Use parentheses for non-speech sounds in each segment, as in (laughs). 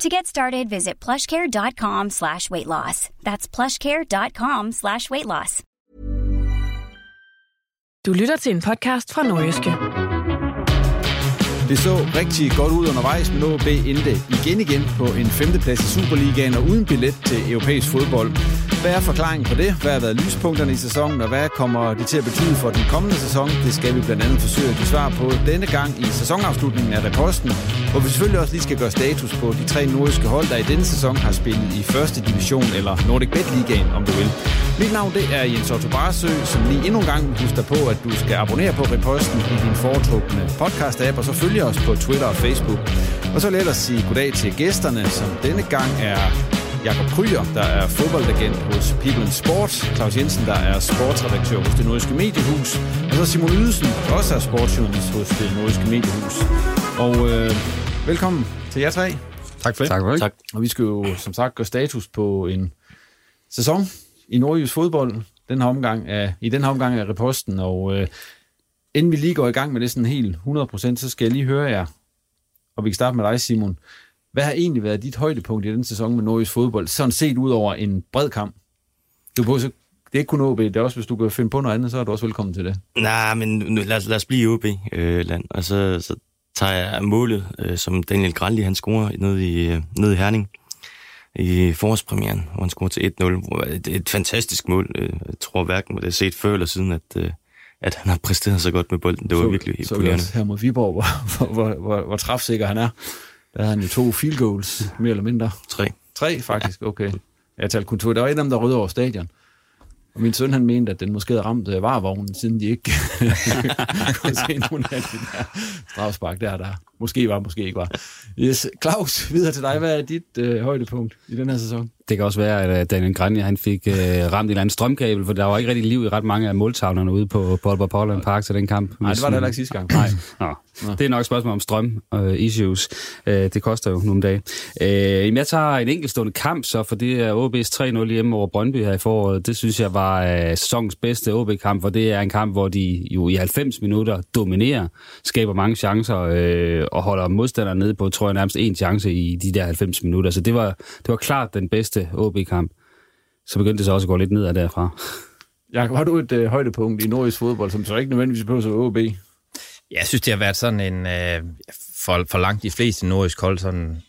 To get started, visit plushcare.com slash weight loss. That's plushcare.com slash weight loss. Du lytter til en podcast fra Nordjyske. Det så rigtig godt ud undervejs, men OB endte igen igen på en femteplads i Superligaen og uden billet til europæisk fodbold. Hvad er forklaringen på det? Hvad har været lyspunkterne i sæsonen, og hvad kommer det til at betyde for den kommende sæson? Det skal vi blandt andet forsøge at give svar på denne gang i sæsonafslutningen af Reposten, hvor vi selvfølgelig også lige skal gøre status på de tre nordiske hold, der i denne sæson har spillet i første division, eller Nordic Bet Ligaen, om du vil. Mit navn det er Jens Otto Barsø, som lige endnu en gang husker på, at du skal abonnere på Reposten i din foretrukne podcast-app, og så følge os på Twitter og Facebook. Og så vil jeg ellers sige goddag til gæsterne, som denne gang er Jakob Kryer, der er fodboldagent hos People in Sport, Claus Jensen, der er sportsredaktør hos det nordiske mediehus, og så Simon Ydelsen, der også er sportsjournalist hos det nordiske mediehus. Og øh, velkommen til jer tre. Tak for det. Tak for det. Tak. Og vi skal jo som sagt gøre status på en sæson i nordjysk fodbold den her omgang af, i den her omgang af reposten, og øh, inden vi lige går i gang med det sådan helt 100%, så skal jeg lige høre jer, og vi kan starte med dig, Simon. Hvad har egentlig været dit højdepunkt i den sæson med Norges fodbold, sådan set ud over en bred kamp? Du på, så det er ikke kun OB, det er også, hvis du kan finde på noget andet, så er du også velkommen til det. Nej, men nu, lad, os, lad os blive i OB-land, øh, og så, så tager jeg målet, øh, som Daniel Gralli, han scorer nede i, øh, nede i Herning i forårspremieren, hvor han scorer til 1-0. Det et, et fantastisk mål. Øh, jeg tror hverken, det er set før eller siden, at, øh, at han har præsteret så godt med bolden. Det var så, virkelig så imponerende. også her mod Viborg, (laughs) hvor, hvor, hvor, hvor, hvor træfsikker han er. Der havde han jo to field goals, mere eller mindre. Tre. Tre, faktisk, okay. Jeg talte kun to. Der var en af dem, der rydde over stadion. Og min søn, han mente, at den måske havde ramt øh, varevognen, siden de ikke (laughs) kunne se nogen af de der strafspark der, der måske var, måske ikke var. Yes. Claus, videre til dig. Hvad er dit øh, højdepunkt i den her sæson? Det kan også være, at øh, Daniel Granja, han fik øh, ramt en eller anden strømkabel, for der var ikke rigtig liv i ret mange af måltavlerne ude på, på Aalborg Portland Park til den kamp. Nej, det var der heller ikke sidste gang. Nej. Nå. Det er nok et spørgsmål om strøm uh, issues. Uh, det koster jo nogle dage. Uh, jeg tager en enkeltstående kamp, så for det er OB's 3-0 hjemme over Brøndby her i foråret. Det synes jeg var uh, sæsonens bedste OB-kamp, for det er en kamp, hvor de jo i 90 minutter dominerer, skaber mange chancer uh, og holder modstanderen nede på, tror jeg, nærmest en chance i de der 90 minutter. Så det var, det var klart den bedste OB-kamp. Så begyndte det så også at gå lidt nedad derfra. (laughs) Jakob, har du et øh, højdepunkt i nordisk fodbold, som så ikke nødvendigvis behøver at OB? Jeg synes, det har været sådan en, øh, for, for langt de fleste nordisk hold, sådan,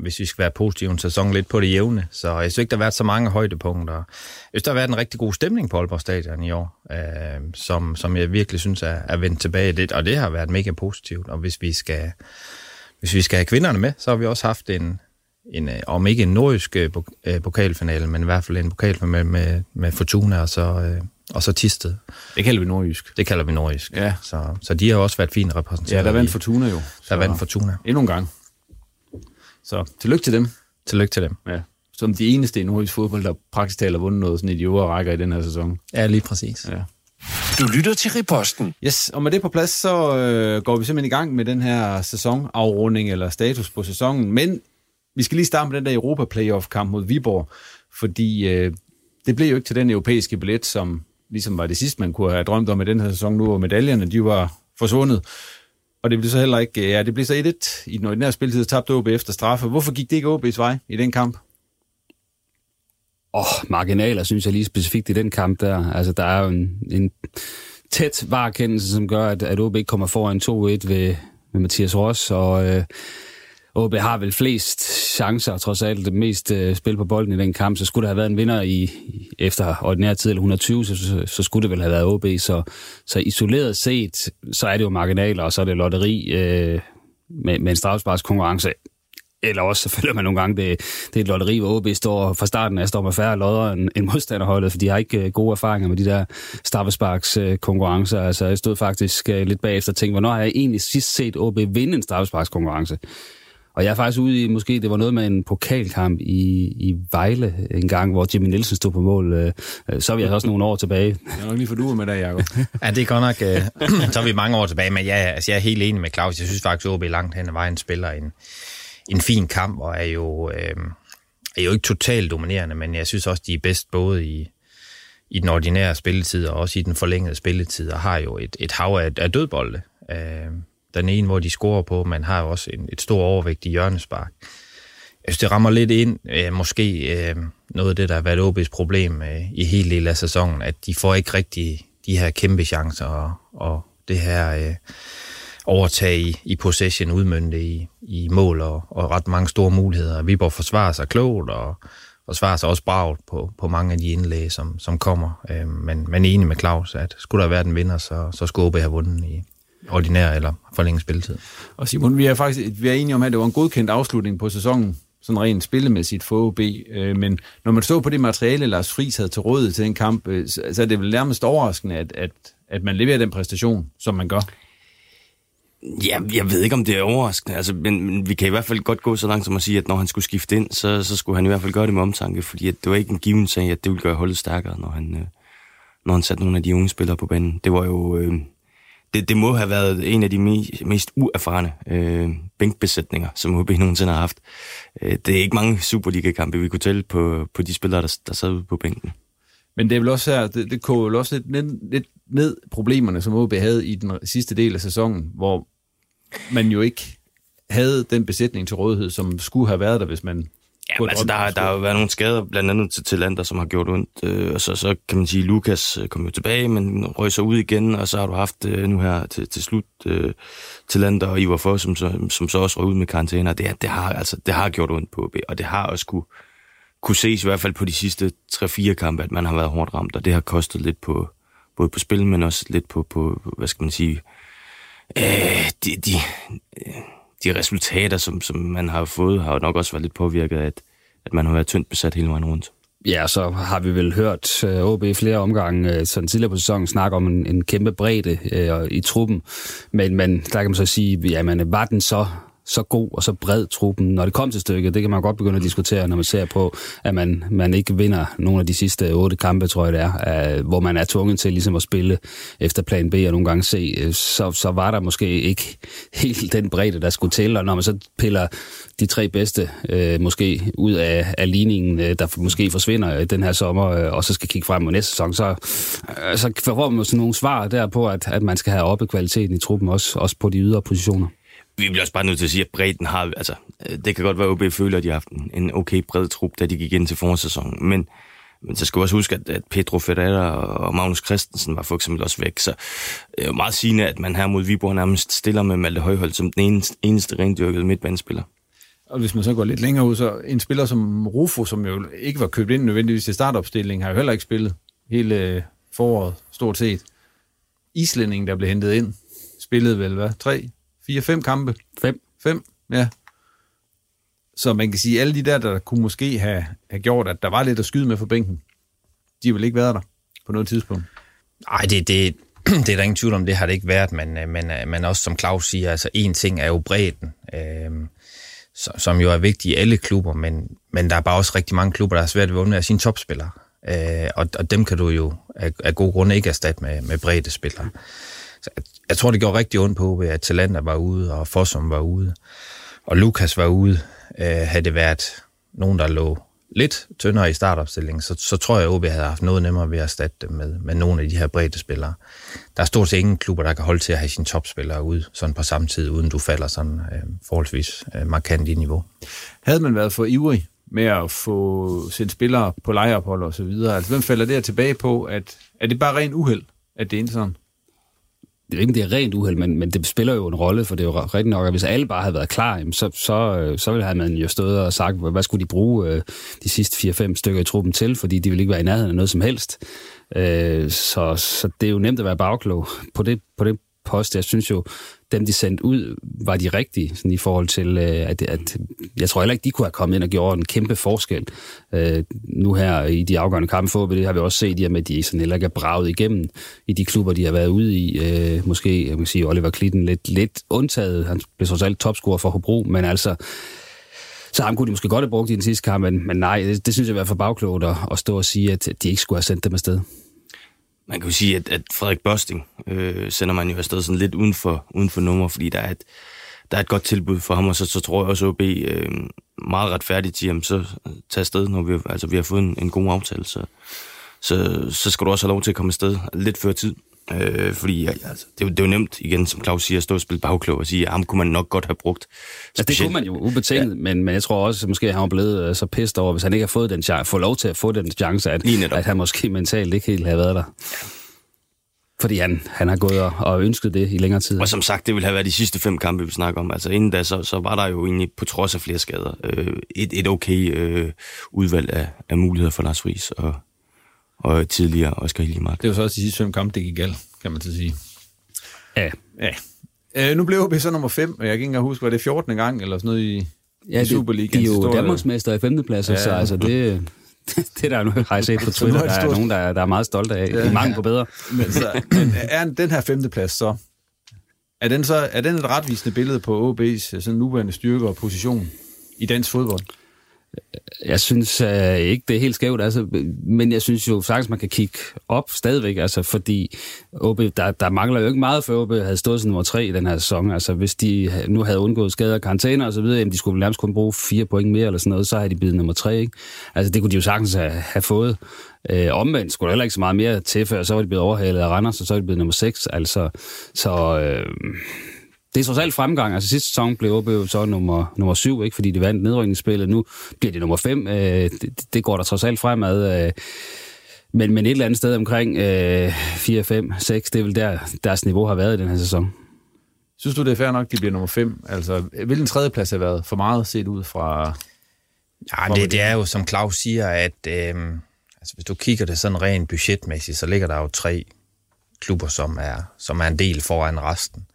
hvis vi skal være positive, en sæson lidt på det jævne. Så jeg synes ikke, der har været så mange højdepunkter. Jeg synes, der har været en rigtig god stemning på Aalborg Stadion i år, øh, som, som jeg virkelig synes er, er vendt tilbage. Det, og det har været mega positivt. Og hvis vi skal, hvis vi skal have kvinderne med, så har vi også haft en, en øh, om ikke en nordisk øh, øh, pokalfinale, men i hvert fald en pokalfinale med, med, med Fortuna og så, øh, og så Tisted. Det kalder vi nordjysk. Det kalder vi nordjysk. Ja. Så, så de har også været fint repræsenteret. Ja, der vandt Fortuna jo. Der vandt Fortuna. Endnu en gang. Så tillykke til dem. Tillykke til dem. Ja. Som de eneste i nordisk fodbold, der praktisk talt har vundet noget sådan i de øvre rækker i den her sæson. Ja, lige præcis. Ja. Du lytter til Riposten. Yes, og med det på plads, så øh, går vi simpelthen i gang med den her sæsonafrunding eller status på sæsonen. Men vi skal lige starte med den der Europa Playoff-kamp mod Viborg, fordi øh, det blev jo ikke til den europæiske billet, som ligesom var det sidste, man kunne have drømt om i den her sæson nu, og medaljerne, de var forsvundet. Og det blev så heller ikke, ja, det blev så 1-1 i den ordinære spilletid, tabte OB efter straffe. Hvorfor gik det ikke OB's vej i den kamp? Åh, oh, marginaler, synes jeg lige specifikt i den kamp der. Altså, der er jo en, en tæt varekendelse, som gør, at, at OB ikke kommer foran 2-1 ved, ved Mathias Ross, og øh, OB har vel flest chancer, trods alt det mest øh, spil på bolden i den kamp, så skulle der have været en vinder i, efter ordinær tid, eller 120, så, så, så skulle det vel have været OB, så, så isoleret set, så er det jo marginaler, og så er det lotteri øh, med, med en strafsparkskonkurrence. Eller også, så føler man nogle gange, det, det er et lotteri, hvor OB står fra starten af, står med færre lodder end, end modstanderholdet, for de har ikke øh, gode erfaringer med de der straffesparks konkurrencer. Altså, jeg stod faktisk øh, lidt bagefter og tænkte, hvornår har jeg egentlig sidst set OB vinde en straffesparks konkurrence? Og jeg er faktisk ude i, måske det var noget med en pokalkamp i, i Vejle en gang, hvor Jimmy Nielsen stod på mål. Øh, så er vi altså også nogle år tilbage. Jeg er nok lige for du med dig, Jacob. (laughs) ja, det er godt nok. Øh, så er vi mange år tilbage, men jeg, altså, jeg er helt enig med Claus. Jeg synes faktisk, at OB langt hen ad vejen spiller en, en fin kamp, og er jo, øh, er jo ikke totalt dominerende, men jeg synes også, de er bedst både i, i den ordinære spilletid og også i den forlængede spilletid, og har jo et, et hav af, af dødbolde. Øh, den ene, hvor de scorer på, men har jo også en, et stor overvægt i hjørnespark. Jeg synes, det rammer lidt ind, øh, måske øh, noget af det, der har været OB's problem øh, i hele del af sæsonen, at de får ikke rigtig de her kæmpe chancer, og, og det her øh, overtag i, i possession, udmyndte i, i mål og, og ret mange store muligheder. Viborg forsvarer sig klogt, og forsvarer sig også bragt på, på mange af de indlæg, som, som kommer. Øh, men, men enig med Claus, at skulle der være den vinder, så, så skulle OB have vundet i, ordinær eller forlænget spilletid. Og Simon, vi er faktisk vi er enige om, at det var en godkendt afslutning på sæsonen, sådan rent spillemæssigt for OB. Øh, men når man så på det materiale, Lars Friis havde til rådighed til en kamp, øh, så er det vel nærmest overraskende, at, at, at man leverer den præstation, som man gør. Ja, jeg ved ikke, om det er overraskende, altså, men, men vi kan i hvert fald godt gå så langt som at sige, at når han skulle skifte ind, så, så skulle han i hvert fald gøre det med omtanke, fordi at det var ikke en given sag, at det ville gøre holdet stærkere, når han, øh, når han satte nogle af de unge spillere på banen. Det var jo... Øh, det, det må have været en af de mest, mest uerfarne øh, bænkbesætninger, som HB nogensinde har haft. Øh, det er ikke mange Superliga-kampe, vi kunne tælle på, på de spillere, der, der sad ude på bænken. Men det er vel også her, det, det koger vel også lidt ned, lidt ned problemerne, som OB havde i den sidste del af sæsonen, hvor man jo ikke havde den besætning til rådighed, som skulle have været der, hvis man Ja, altså, der, der har jo været nogle skader, blandt andet til, til Lander, som har gjort ondt. Øh, og så, så kan man sige, at Lukas øh, kom jo tilbage, men røg så ud igen, og så har du haft øh, nu her til, til slut øh, til Lander og Ivar For, som, som, som så også røg ud med karantæne. Det, det, har, altså, det har gjort ondt på OB, og det har også kunne, kunne ses i hvert fald på de sidste 3-4 kampe, at man har været hårdt ramt, og det har kostet lidt på, både på spil, men også lidt på, på hvad skal man sige, øh, de, de, øh, de resultater, som, som man har fået, har jo nok også været lidt påvirket af, at, at man har været tyndt besat hele vejen rundt. Ja, så har vi vel hørt øh, OB i flere omgange øh, sådan tidligere på sæsonen snakke om en, en kæmpe bredde øh, i truppen. Men, men der kan man så sige, jamen, var den så så god og så bred truppen, når det kom til stykket. Det kan man godt begynde at diskutere, når man ser på, at man, man ikke vinder nogle af de sidste otte kampe, tror jeg det er, uh, hvor man er tvunget til ligesom at spille efter plan B og nogle gange C. Så, så var der måske ikke helt den bredde, der skulle til, og når man så piller de tre bedste uh, måske ud af, af ligningen, uh, der måske forsvinder den her sommer, uh, og så skal kigge frem mod næste sæson, så, uh, så får man sådan nogle svar der på, at, at man skal have oppe kvaliteten i truppen, også, også på de ydre positioner vi bliver også bare nødt til at sige, at bredden har... Altså, øh, det kan godt være, at OB føler, at de har haft en okay bred trup, da de gik ind til forårssæsonen. Men, men så skal vi også huske, at, at Pedro Ferreira og Magnus Christensen var for eksempel også væk. Så det er jo meget sigende, at man her mod Viborg nærmest stiller med Malte Højhold som den eneste, eneste rendyrkede midtbandspiller. Og hvis man så går lidt længere ud, så en spiller som Rufo, som jo ikke var købt ind nødvendigvis til startopstillingen, har jo heller ikke spillet hele øh, foråret, stort set. Islændingen, der blev hentet ind, spillede vel, hvad, tre, Fire, fem kampe? Fem. Fem, ja. Så man kan sige, at alle de der, der kunne måske have, have gjort, at der var lidt at skyde med for bænken, de vil ikke være der på noget tidspunkt. Nej, det, det, (clears throat) det er der ingen tvivl om, det har det ikke været, men, men, men også som Claus siger, altså en ting er jo bredden, øh, som jo er vigtig i alle klubber, men, men der er bare også rigtig mange klubber, der har svært ved at undvære sine topspillere. Øh, og, og dem kan du jo af, af gode grunde ikke erstatte med, med brede spillere. Så jeg, jeg tror, det gjorde rigtig ondt på, at Talenter var ude, og Fossum var ude, og Lukas var ude. øh, havde det været nogen, der lå lidt tyndere i startopstillingen, så, så tror jeg, at OB havde haft noget nemmere ved at erstatte dem med, med nogle af de her brede spillere. Der er stort set ingen klubber, der kan holde til at have sine topspillere ud sådan på samme tid, uden du falder sådan øh, forholdsvis øh, markant i niveau. Havde man været for ivrig med at få sendt spillere på lejeophold og så videre, altså hvem falder der tilbage på, at er det bare ren uheld, at det er sådan? Det er ikke, det er rent uheld, men, men det spiller jo en rolle, for det er jo rigtig nok, at hvis alle bare havde været klar, så, så, øh, så ville man jo stået og sagt, hvad skulle de bruge øh, de sidste 4-5 stykker i truppen til, fordi de ville ikke være i nærheden af noget som helst. Øh, så, så det er jo nemt at være bagklog på det, på det post. Jeg synes jo, dem de sendte ud, var de rigtige sådan i forhold til, øh, at, at jeg tror heller ikke, de kunne have kommet ind og gjort en kæmpe forskel. Øh, nu her i de afgørende kampe for, det har vi også set, at de sådan heller ikke er braget igennem i de klubber, de har været ude i. Øh, måske, jeg kan sige, Oliver Klitten lidt, lidt undtaget. Han blev så alt topscorer for Hobro, men altså, så ham kunne de måske godt have brugt i den sidste kamp, men, men nej, det, det synes jeg er for bagklogt at, at stå og sige, at de ikke skulle have sendt dem afsted. Man kan jo sige, at, at Frederik Børsting øh, sender man jo afsted sådan lidt uden for, uden for nummer, fordi der er, et, der er et godt tilbud for ham, og så, så tror jeg også, at OB øh, meget retfærdigt til, jamen, så tage afsted, når vi, altså, vi har fået en, en god aftale, så, så, så skal du også have lov til at komme afsted lidt før tid. Øh, fordi altså, det, det er jo nemt, igen, som Claus siger, at stå og spille bagklog og sige, at ham kunne man nok godt have brugt. Altså, det kunne man jo ubetinget, ja. men, men jeg tror også, at måske han var blevet uh, så pissed over, hvis han ikke har fået den chance, få lov til at få den chance, at, at han måske mentalt ikke helt har været der. Ja. Fordi han, han har gået og, og ønsket det i længere tid. Og som sagt, det ville have været de sidste fem kampe, vi snakker om. Altså inden da, så, så var der jo egentlig på trods af flere skader, øh, et, et okay øh, udvalg af, af muligheder for Lars Friis og, og tidligere Oscar Hillimark. Det var så også de sidste fem kampe, det gik galt, kan man så sige. Ja. ja. Øh, nu blev vi så nummer 5, og jeg kan ikke engang huske, var det 14. gang eller sådan noget i, ja, i Superligaen? De er jo Danmarksmester i femtepladser, ja. så altså det, (laughs) det der nu har jeg set på (laughs) Twitter, der er nogen, der er, der er meget stolte af. Ja. I mange på bedre. (laughs) Men, så, men er den her femteplads så, er den, så, er den et retvisende billede på OB's sådan nuværende styrke og position i dansk fodbold? Jeg synes uh, ikke, det er helt skævt, altså, men jeg synes jo sagtens, man kan kigge op stadigvæk, altså, fordi OB, der, der mangler jo ikke meget, for OB havde stået som nummer tre i den her sæson. Altså, hvis de nu havde undgået skader, og så osv., jamen, de skulle nærmest kun bruge fire point mere eller sådan noget, så havde de blevet nummer tre, ikke? Altså, det kunne de jo sagtens have, have fået. Øh, omvendt skulle der heller ikke så meget mere til, før så var de blevet overhalet af Randers, og så var de blevet nummer 6. Altså, så øh, det er trods alt fremgang. Altså sidste sæson blev OB så nummer, nummer syv, ikke, fordi de vandt nedrykningsspillet. Nu bliver det nummer fem. Øh, det, det, går der trods alt fremad. Øh, men, men et eller andet sted omkring øh, 4, 5, 6, det er vel der, deres niveau har været i den her sæson. Synes du, det er fair nok, at de bliver nummer 5? Altså, hvilken tredjeplads har været for meget set ud fra... Ja, det, det er jo, som Claus siger, at øh, altså, hvis du kigger det sådan rent budgetmæssigt, så ligger der jo tre klubber, som er, som er en del foran resten.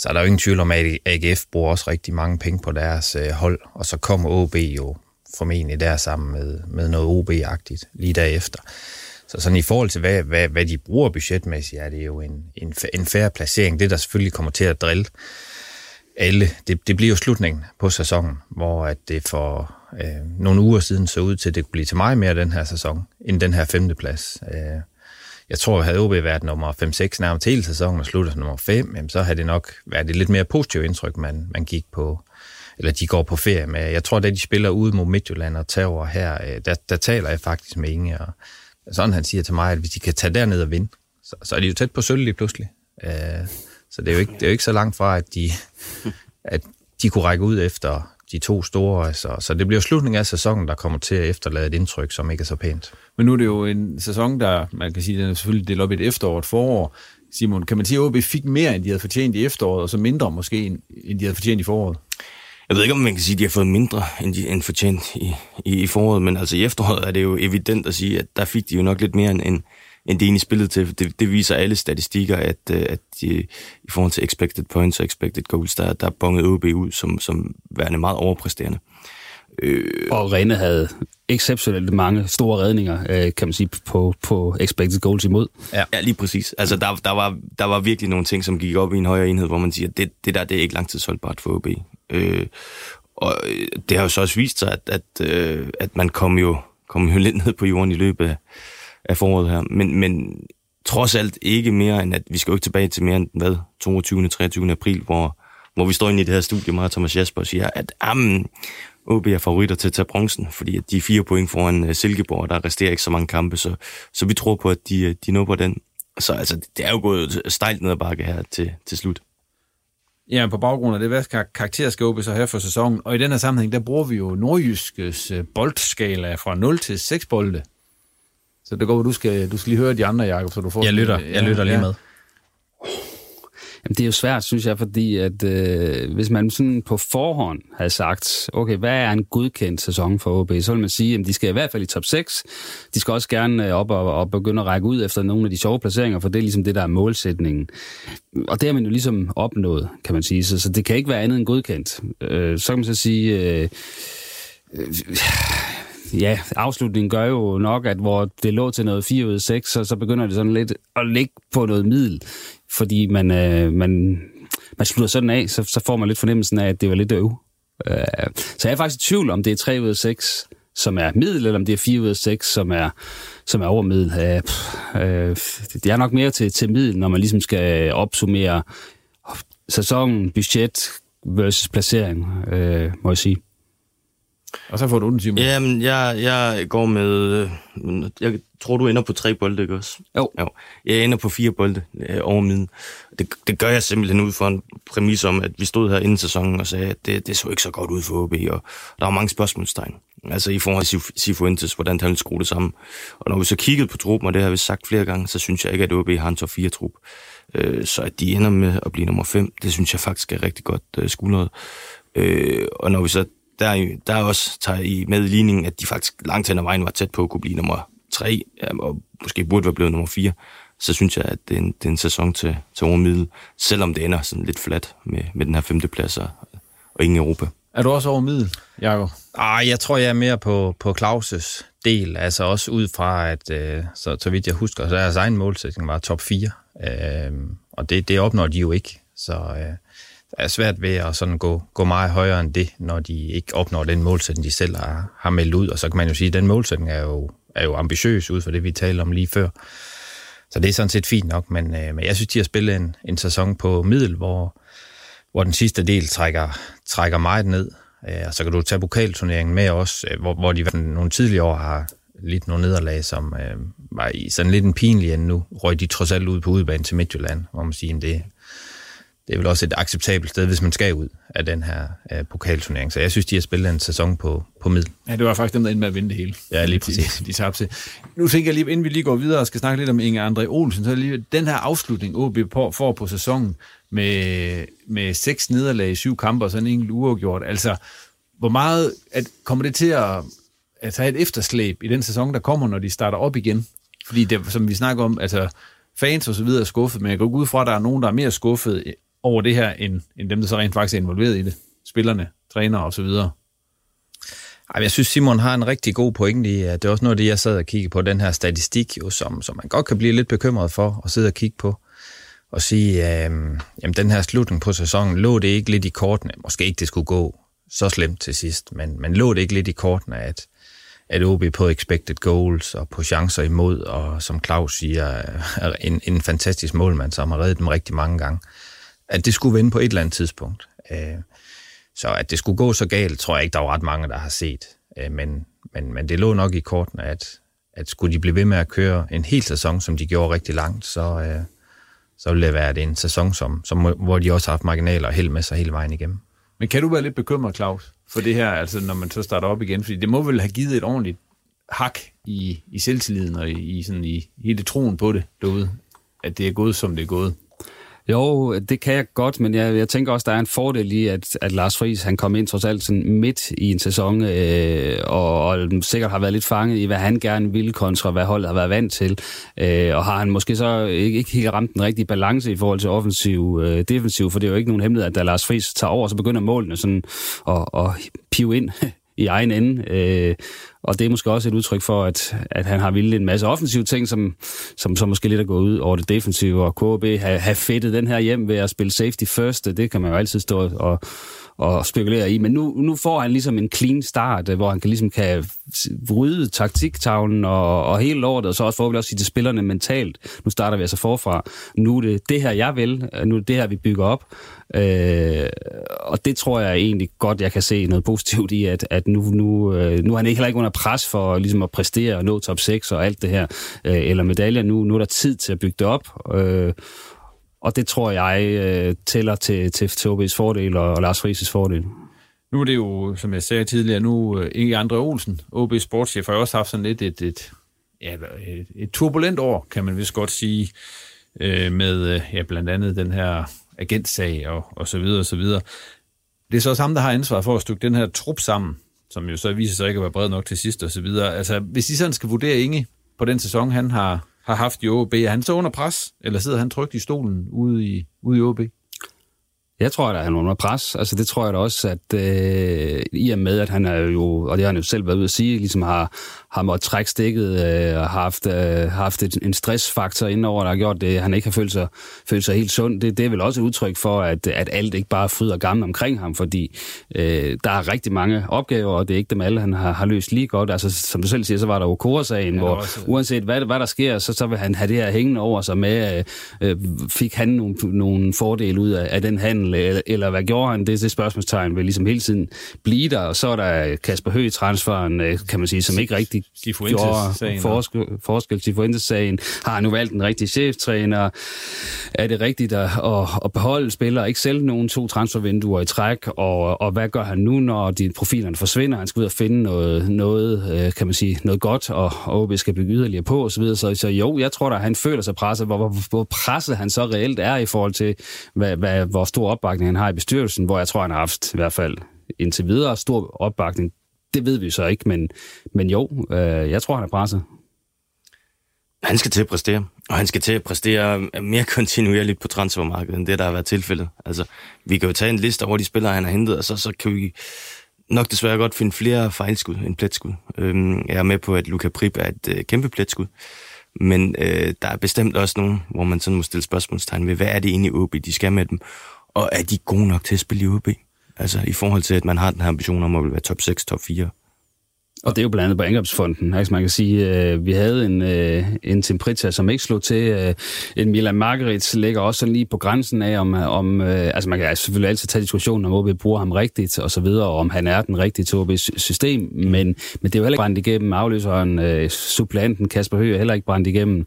Så er der jo ingen tvivl om, at AGF bruger også rigtig mange penge på deres øh, hold, og så kommer OB jo formentlig der sammen med, med noget OB-agtigt lige derefter. Så sådan i forhold til, hvad, hvad, hvad de bruger budgetmæssigt, er det jo en, en, en færre placering. Det, der selvfølgelig kommer til at drille alle, det, det bliver jo slutningen på sæsonen, hvor at det for øh, nogle uger siden så ud til, at det kunne blive til meget mere den her sæson, end den her femteplads. Øh, jeg tror, havde OB været nummer 5-6 nærmest hele sæsonen og sluttet nummer 5, jamen, så havde det nok været et lidt mere positivt indtryk, man, man gik på, eller de går på ferie med. Jeg tror, da de spiller ude mod Midtjylland og tager her, øh, der, der taler jeg faktisk med Inge, og sådan han siger til mig, at hvis de kan tage derned og vinde, så, så er de jo tæt på sølv lige pludselig. Øh, så det er, jo ikke, det er jo ikke så langt fra, at de, at de kunne række ud efter de to store. Altså. Så det bliver slutningen af sæsonen, der kommer til at efterlade et indtryk, som ikke er så pænt. Men nu er det jo en sæson, der, man kan sige, den er selvfølgelig delt op i et efterår et forår. Simon, kan man sige, at OB fik mere, end de havde fortjent i efteråret, og så mindre måske, end de havde fortjent i foråret? Jeg ved ikke, om man kan sige, at de har fået mindre, end de end fortjent i, i, i foråret, men altså i efteråret er det jo evident at sige, at der fik de jo nok lidt mere, end, end det egentlig spillet til. Det, det viser alle statistikker, at, øh, at de, i forhold til expected points og expected goals, der, der bonget OB ud som, som værende meget overpræsterende. Øh, og Rene havde exceptionelt mange store redninger, øh, kan man sige, på, på expected goals imod. Ja, ja lige præcis. Altså, der, der, var, der var virkelig nogle ting, som gik op i en højere enhed, hvor man siger, at det, det der det er ikke langtidsholdbart for OB. Øh, og det har jo så også vist sig, at, at, øh, at man kom jo, kom jo lidt ned på jorden i løbet af, af foråret her. Men, men trods alt ikke mere end, at vi skal jo ikke tilbage til mere end, hvad, 22. 23. april, hvor, hvor vi står inde i det her studie, mig og Thomas Jasper, og siger, at um, OB er favoritter til at tage bronzen, fordi at de er fire point foran øh, Silkeborg, og der resterer ikke så mange kampe, så, så vi tror på, at de, øh, de når på den. Så altså, det er jo gået stejlt ned ad bakke her til, til slut. Ja, på baggrund af det, hvad karakter skal OB så have for sæsonen? Og i den her sammenhæng, der bruger vi jo nordjyskes øh, boldskala fra 0 til 6 bolde. Så det går, at du skal, du skal lige høre de andre, Jacob, så du får... Jeg lytter, jeg lytter lige med. Jamen, det er jo svært, synes jeg, fordi at øh, hvis man sådan på forhånd havde sagt, okay, hvad er en godkendt sæson for OB, så vil man sige, at de skal i hvert fald i top 6. De skal også gerne øh, op og, og begynde at række ud efter nogle af de sjove placeringer, for det er ligesom det, der er målsætningen. Og det har man jo ligesom opnået, kan man sige. Så, så det kan ikke være andet end godkendt. Øh, så kan man så sige... Øh, øh, ja, afslutningen gør jo nok, at hvor det lå til noget 4 ud af 6, så, så begynder det sådan lidt at ligge på noget middel, fordi man, øh, man, man slutter sådan af, så, så får man lidt fornemmelsen af, at det var lidt øv. Øh, så jeg er faktisk i tvivl, om det er 3 ud af 6, som er middel, eller om det er 4 ud af 6, som er, som er over middel. Øh, øh, det er nok mere til, til middel, når man ligesom skal opsummere sæsonen, budget versus placering, øh, må jeg sige. Og så får du den, Simon. Jamen, jeg, jeg går med... øh, Jeg tror, du ender på tre bolde, ikke også? Jo. jo. Jeg ender på fire bolde øh, over midten. Det, det gør jeg simpelthen ud fra en præmis om, at vi stod her inden sæsonen og sagde, at det, det så ikke så godt ud for OB, og der var mange spørgsmålstegn. Altså i forhold til Sif- Sifuentes, hvordan han ville skrue det sammen. Og når vi så kiggede på truppen, og det har vi sagt flere gange, så synes jeg ikke, at OB har en top 4-trup. Øh, så at de ender med at blive nummer 5, det synes jeg faktisk er rigtig godt øh, skuldret. Øh, og når vi så der, er der er også tager i med i ligningen, at de faktisk langt hen ad vejen var tæt på at kunne blive nummer 3, og måske burde være blevet nummer 4, så synes jeg, at det er en, det er en sæson til, til overmiddel, selvom det ender sådan lidt flat med, med den her femteplads og, og ingen Europa. Er du også over middel, Jacob? Ah, jeg tror, jeg er mere på, på Claus' del, altså også ud fra, at øh, så, så vidt jeg husker, så deres egen målsætning var top 4, øh, og det, det opnår de jo ikke, så øh, er svært ved at sådan gå, gå meget højere end det, når de ikke opnår den målsætning, de selv har, har meldt ud, og så kan man jo sige, at den målsætning er jo, er jo ambitiøs ud fra det, vi talte om lige før. Så det er sådan set fint nok, men, øh, men jeg synes, de har spillet en, en sæson på middel, hvor, hvor den sidste del trækker, trækker meget ned. Øh, og så kan du tage pokalturneringen med også, øh, hvor, hvor de nogle tidligere år har lidt nogle nederlag, som øh, var i sådan lidt en pinlig end nu. Røg de trods alt ud på udebane til Midtjylland, hvor man siger, det, det er vel også et acceptabelt sted, hvis man skal ud af den her øh, pokalturnering. Så jeg synes, de har spillet en sæson på, på middel. Ja, det var faktisk dem, der endte med at vinde det hele. Ja, lige præcis. De, de tabte. Nu tænker jeg lige, inden vi lige går videre og skal snakke lidt om Inger André Olsen, så er lige den her afslutning, OB på, får på sæsonen med, med seks nederlag i syv kampe og sådan en enkelt uafgjort. Altså, hvor meget at, kommer det til at, at have et efterslæb i den sæson, der kommer, når de starter op igen? Fordi det, som vi snakker om, altså fans og så videre er skuffet, men jeg går ud fra, at der er nogen, der er mere skuffet over det her, end, end dem, der så rent faktisk er involveret i det. Spillerne, trænere og så videre. Ej, jeg synes, Simon har en rigtig god pointe i, at det er også noget af det, jeg sad og kiggede på, den her statistik, jo, som, som man godt kan blive lidt bekymret for at sidde og kigge på. Og sige, øh, jamen den her slutning på sæsonen, lå det ikke lidt i kortene, måske ikke det skulle gå så slemt til sidst, men, men lå det ikke lidt i kortene, at, at OB på expected goals og på chancer imod, og som Claus siger, er en, en fantastisk målmand, som har reddet dem rigtig mange gange, at det skulle vende på et eller andet tidspunkt. Øh, så at det skulle gå så galt, tror jeg ikke, der var ret mange, der har set. Øh, Men, men, men det lå nok i kortene, at, at skulle de blive ved med at køre en hel sæson, som de gjorde rigtig langt, så, øh, så ville det være en sæson, som, som, hvor de også har haft marginaler og held med sig hele vejen igennem. Men kan du være lidt bekymret, Claus, for det her, altså når man så starter op igen? Fordi det må vel have givet et ordentligt hak i, i selvtilliden og i, i, sådan, i hele troen på det derude, at det er gået, som det er gået. Jo, det kan jeg godt, men jeg, jeg tænker også, der er en fordel i, at, at Lars Friis han kom ind trods alt sådan midt i en sæson, øh, og, og sikkert har været lidt fanget i, hvad han gerne ville kontra, hvad holdet har været vant til. Øh, og har han måske så ikke, ikke helt ramt den rigtige balance i forhold til offensiv øh, defensiv, for det er jo ikke nogen hemmelighed, at da Lars Friis tager over, så begynder målene sådan at, at pive ind (laughs) i egen ende. Øh, og det er måske også et udtryk for, at, at han har ville en masse offensive ting, som, som så måske lidt er gået ud over det defensive, og KB har, har fedtet den her hjem ved at spille safety first. Det kan man jo altid stå og, og spekulere i. Men nu, nu får han ligesom en clean start, øh, hvor han kan ligesom kan rydde taktiktavlen og, og hele lortet, og så også forhåbentlig også sige til spillerne mentalt, nu starter vi altså forfra. Nu er det det her, jeg vil. Øh, nu er det det her, vi bygger op. Øh, og det tror jeg egentlig godt, jeg kan se noget positivt i, at, at nu, nu, øh, nu er han ikke heller ikke under pres for ligesom at præstere og nå top 6 og alt det her, øh, eller medaljer. Nu, nu er der tid til at bygge det op. Øh, og det tror jeg øh, tæller til, til, til fordel og, og Lars Friis' fordel. Nu er det jo, som jeg sagde tidligere, nu øh, Inge Andre Olsen, OB sportschef, har også haft sådan lidt et, et, ja, et, et turbulent år, kan man vist godt sige, øh, med øh, ja, blandt andet den her agentsag og, og så videre og så videre. Det er så også ham, der har ansvar for at stykke den her trup sammen, som jo så viser sig ikke at være bred nok til sidst og så videre. Altså, hvis I sådan skal vurdere Inge på den sæson, han har, har haft i OB, er han så under pres, eller sidder han trygt i stolen ude i, ude i OB? Jeg tror, at han er under pres. Altså, det tror jeg da også, at øh, i og med, at han er jo, og det har han jo selv været ude at sige, ligesom har, har måttet trække stikket øh, og har haft, øh, haft et, en stressfaktor indover, der har gjort det, han ikke har følt sig, følt sig helt sund. Det, det er vel også et udtryk for, at, at alt ikke bare fryder gammel omkring ham, fordi øh, der er rigtig mange opgaver, og det er ikke dem alle, han har, har løst lige godt. Altså, som du selv siger, så var der jo Kora-sagen, hvor også... uanset hvad, hvad der sker, så, så vil han have det her hængende over sig med, øh, fik han nogle, nogle fordele ud af, af den handel, eller, eller hvad gjorde han? Det, det spørgsmålstegn vil ligesom hele tiden blive der, og så er der Kasper Høgh transferen, øh, kan man sige, som ikke rigtig gjorde forskel, forskel til sagen Har han nu valgt en rigtig cheftræner? Er det rigtigt at, at, at beholde spillere, ikke sælge nogen to transfervinduer i træk? Og, og hvad gør han nu, når de profilerne forsvinder? Han skal ud og finde noget, noget øh, kan man sige, noget godt, og OB skal bygge yderligere på osv. Så, så, så jo, jeg tror da, han føler sig presset. Hvor, hvor, hvor presset han så reelt er i forhold til, hvad, hvad, hvor stor opbakning han har i bestyrelsen, hvor jeg tror, han har haft i hvert fald indtil videre stor opbakning det ved vi så ikke, men, men jo, øh, jeg tror, han er presset. Han skal til at præstere, og han skal til at præstere mere kontinuerligt på transfermarkedet, end det, der har været tilfældet. Altså, vi kan jo tage en liste over de spillere, han har hentet, og så, så kan vi nok desværre godt finde flere fejlskud end pletskud. Øhm, jeg er med på, at Luca Prip er et øh, kæmpe pletskud, men øh, der er bestemt også nogen, hvor man sådan må stille spørgsmålstegn ved, hvad er det egentlig OB, de skal med dem, og er de gode nok til at spille i OB? Altså i forhold til, at man har den her ambition om at være top 6, top 4. Og det er jo blandt andet på angrebsfonden. Altså man kan sige, øh, vi havde en, øh, en Timprita, som ikke slog til. Øh, en Milan Margaret ligger også sådan lige på grænsen af, om, om øh, altså man kan selvfølgelig altid tage diskussionen om, OB bruger ham rigtigt og så videre, og om han er den rigtige til OB's system, men, men det er jo heller ikke brændt igennem. Afløseren, øh, supplanten Kasper Høgh er heller ikke brændt igennem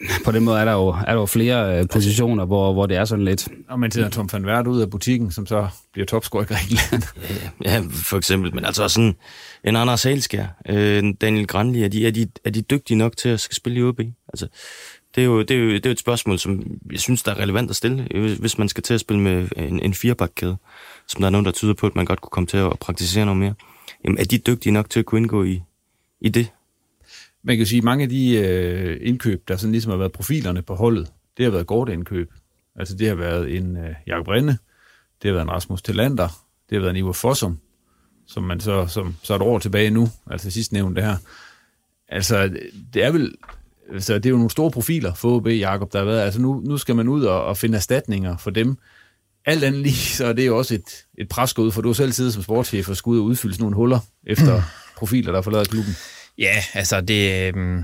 (laughs) på den måde er der jo, er der jo flere øh, positioner, hvor, hvor det er sådan lidt... Og man tager Tom van Vert ud af butikken, som så bliver topscorer i Grækenland. ja, (laughs) ja, for eksempel. Men altså sådan en Anders Salskær, øh, Daniel Granli, er de, er, de, er de dygtige nok til at skal spille i OB? Altså, det er, jo, det, er jo, det er jo et spørgsmål, som jeg synes, der er relevant at stille, hvis man skal til at spille med en, en firebakkæde, som der er nogen, der tyder på, at man godt kunne komme til at praktisere noget mere. Jamen, er de dygtige nok til at kunne indgå i, i det? Man kan sige, at mange af de øh, indkøb, der sådan ligesom har været profilerne på holdet, det har været godt indkøb. Altså det har været en øh, Jakob Rinde, det har været en Rasmus Tillander, det har været en Ivo Fossum, som man så, som, så et år tilbage nu, altså sidst nævnt det her. Altså, det er vel, altså, det er jo nogle store profiler for OB, Jakob, der har været. Altså nu, nu skal man ud og, og finde erstatninger for dem. Alt andet lige, så er det jo også et, et presgod, for du har selv siddet som sportschef og skulle ud og udfylde sådan nogle huller efter (laughs) profiler, der forlader klubben. Ja, altså det... Øh,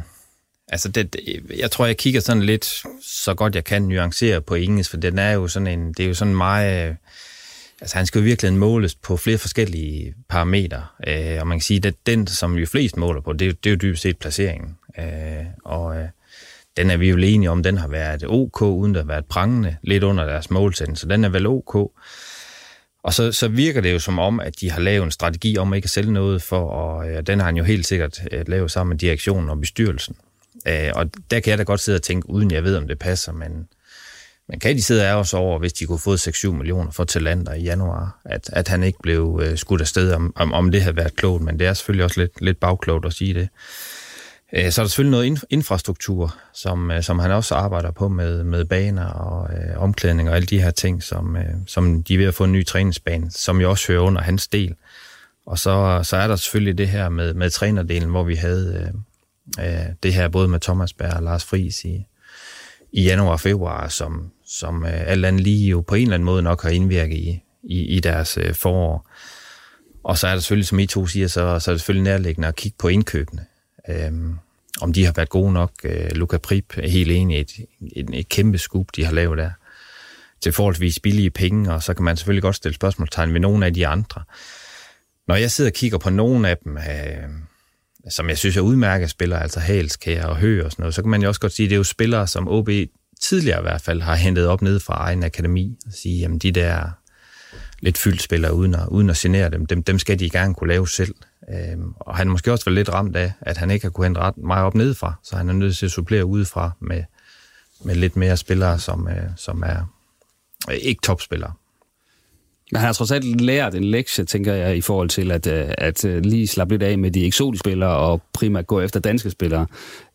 altså det, jeg tror, jeg kigger sådan lidt, så godt jeg kan nuancere på engelsk, for den er jo sådan en, det er jo sådan meget... Øh, altså han skal jo virkelig måles på flere forskellige parametre, øh, og man kan sige, at den, som jo flest måler på, det, det er jo dybest set placeringen. Øh, og øh, den er vi jo enige om, den har været ok, uden at have været prangende, lidt under deres målsætning, så den er vel ok. Og så, så virker det jo som om, at de har lavet en strategi om ikke at sælge noget for, og øh, den har han jo helt sikkert øh, lavet sammen med direktionen og bestyrelsen. Øh, og der kan jeg da godt sidde og tænke, uden jeg ved, om det passer, men, men kan de sidde af os over, hvis de kunne få 6-7 millioner for Talander i januar, at, at han ikke blev øh, skudt afsted, om, om, om det havde været klogt, men det er selvfølgelig også lidt, lidt bagklogt at sige det. Øh, så er der selvfølgelig noget infrastruktur, som, øh, som han også arbejder på med, med baner og øh, omklædning og alle de her ting, som, øh, som de er ved at få en ny træningsbane, som jo også hører under hans del. Og så, så er der selvfølgelig det her med, med trænerdelen, hvor vi havde øh, øh, det her både med Thomas Berg og Lars Friis i, i januar og februar, som, som øh, alt andet lige jo på en eller anden måde nok har indvirket i, i, i deres øh, forår. Og så er der selvfølgelig, som I to siger, så, så er det selvfølgelig nærliggende at kigge på indkøbene. Øhm, om de har været gode nok. Øh, Luca Prip er helt enig et, et, et kæmpe skub, de har lavet der til forholdsvis billige penge, og så kan man selvfølgelig godt stille spørgsmålstegn ved nogle af de andre. Når jeg sidder og kigger på nogle af dem, øh, som jeg synes er udmærket spillere, altså Halskær og Hø og sådan noget, så kan man jo også godt sige, at det er jo spillere, som OB tidligere i hvert fald har hentet op ned fra egen akademi, og sige, jamen de der lidt fyldt spillere, uden at, uden at genere dem, dem, dem skal de gerne kunne lave selv. Øhm, og han måske også været lidt ramt af, at han ikke har kunne hente ret meget op nedefra, så han er nødt til at supplere udefra med, med lidt mere spillere, som, øh, som er øh, ikke topspillere. Men han har trods alt lært en lektie, tænker jeg, i forhold til at, øh, at øh, lige slappe lidt af med de eksotiske spillere og primært gå efter danske spillere.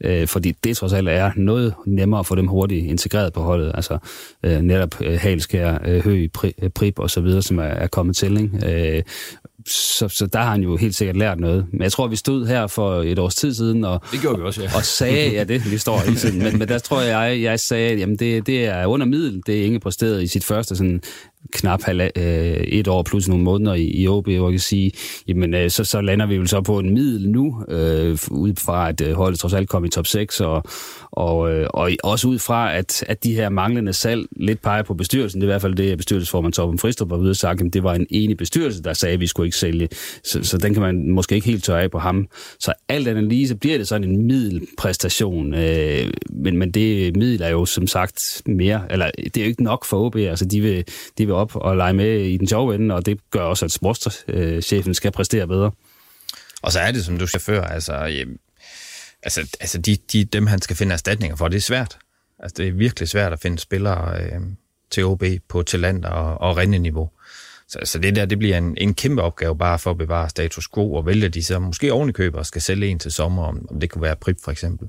Øh, fordi det trods alt er noget nemmere at få dem hurtigt integreret på holdet. Altså øh, netop Halskær, Høg, Prip og så videre, som er, er kommet til. Ikke? Så, så der har han jo helt sikkert lært noget. Men jeg tror, vi stod her for et års tid siden og, det gjorde vi også, ja. og sagde, ja det, vi står hele tiden, men, men der tror jeg, jeg sagde, at jamen, det, det er under middel, det er Inge præsteret i sit første sådan, knap halv, øh, et år plus nogle måneder i, i OB, hvor jeg kan sige, jamen, øh, så, så lander vi jo så på en middel nu, øh, ud fra at øh, holdet trods alt kom i top 6, og, og, øh, og også ud fra, at, at de her manglende salg lidt peger på bestyrelsen. Det er i hvert fald det, at bestyrelsesformand Torben Fristrup var ude og sagt, at det var en enig bestyrelse, der sagde, at vi skulle ikke sælge. Så, så den kan man måske ikke helt tørre af på ham. Så alt andet lige, så bliver det sådan en middelpræstation. Øh, men, men det middel er jo som sagt mere, eller det er jo ikke nok for OB. Altså, de vil, de vil op og lege med i den sjove ende, og det gør også, at sportschefen skal præstere bedre. Og så er det, som du siger før, altså, øh, altså, altså de, de, dem, han skal finde erstatninger for, det er svært. Altså, det er virkelig svært at finde spillere øh, til OB på talent og, og niveau. Så, så det der, det bliver en, en kæmpe opgave bare for at bevare status quo og vælge de så måske ovenikøber og skal sælge en til sommer, om, om det kunne være Prip for eksempel.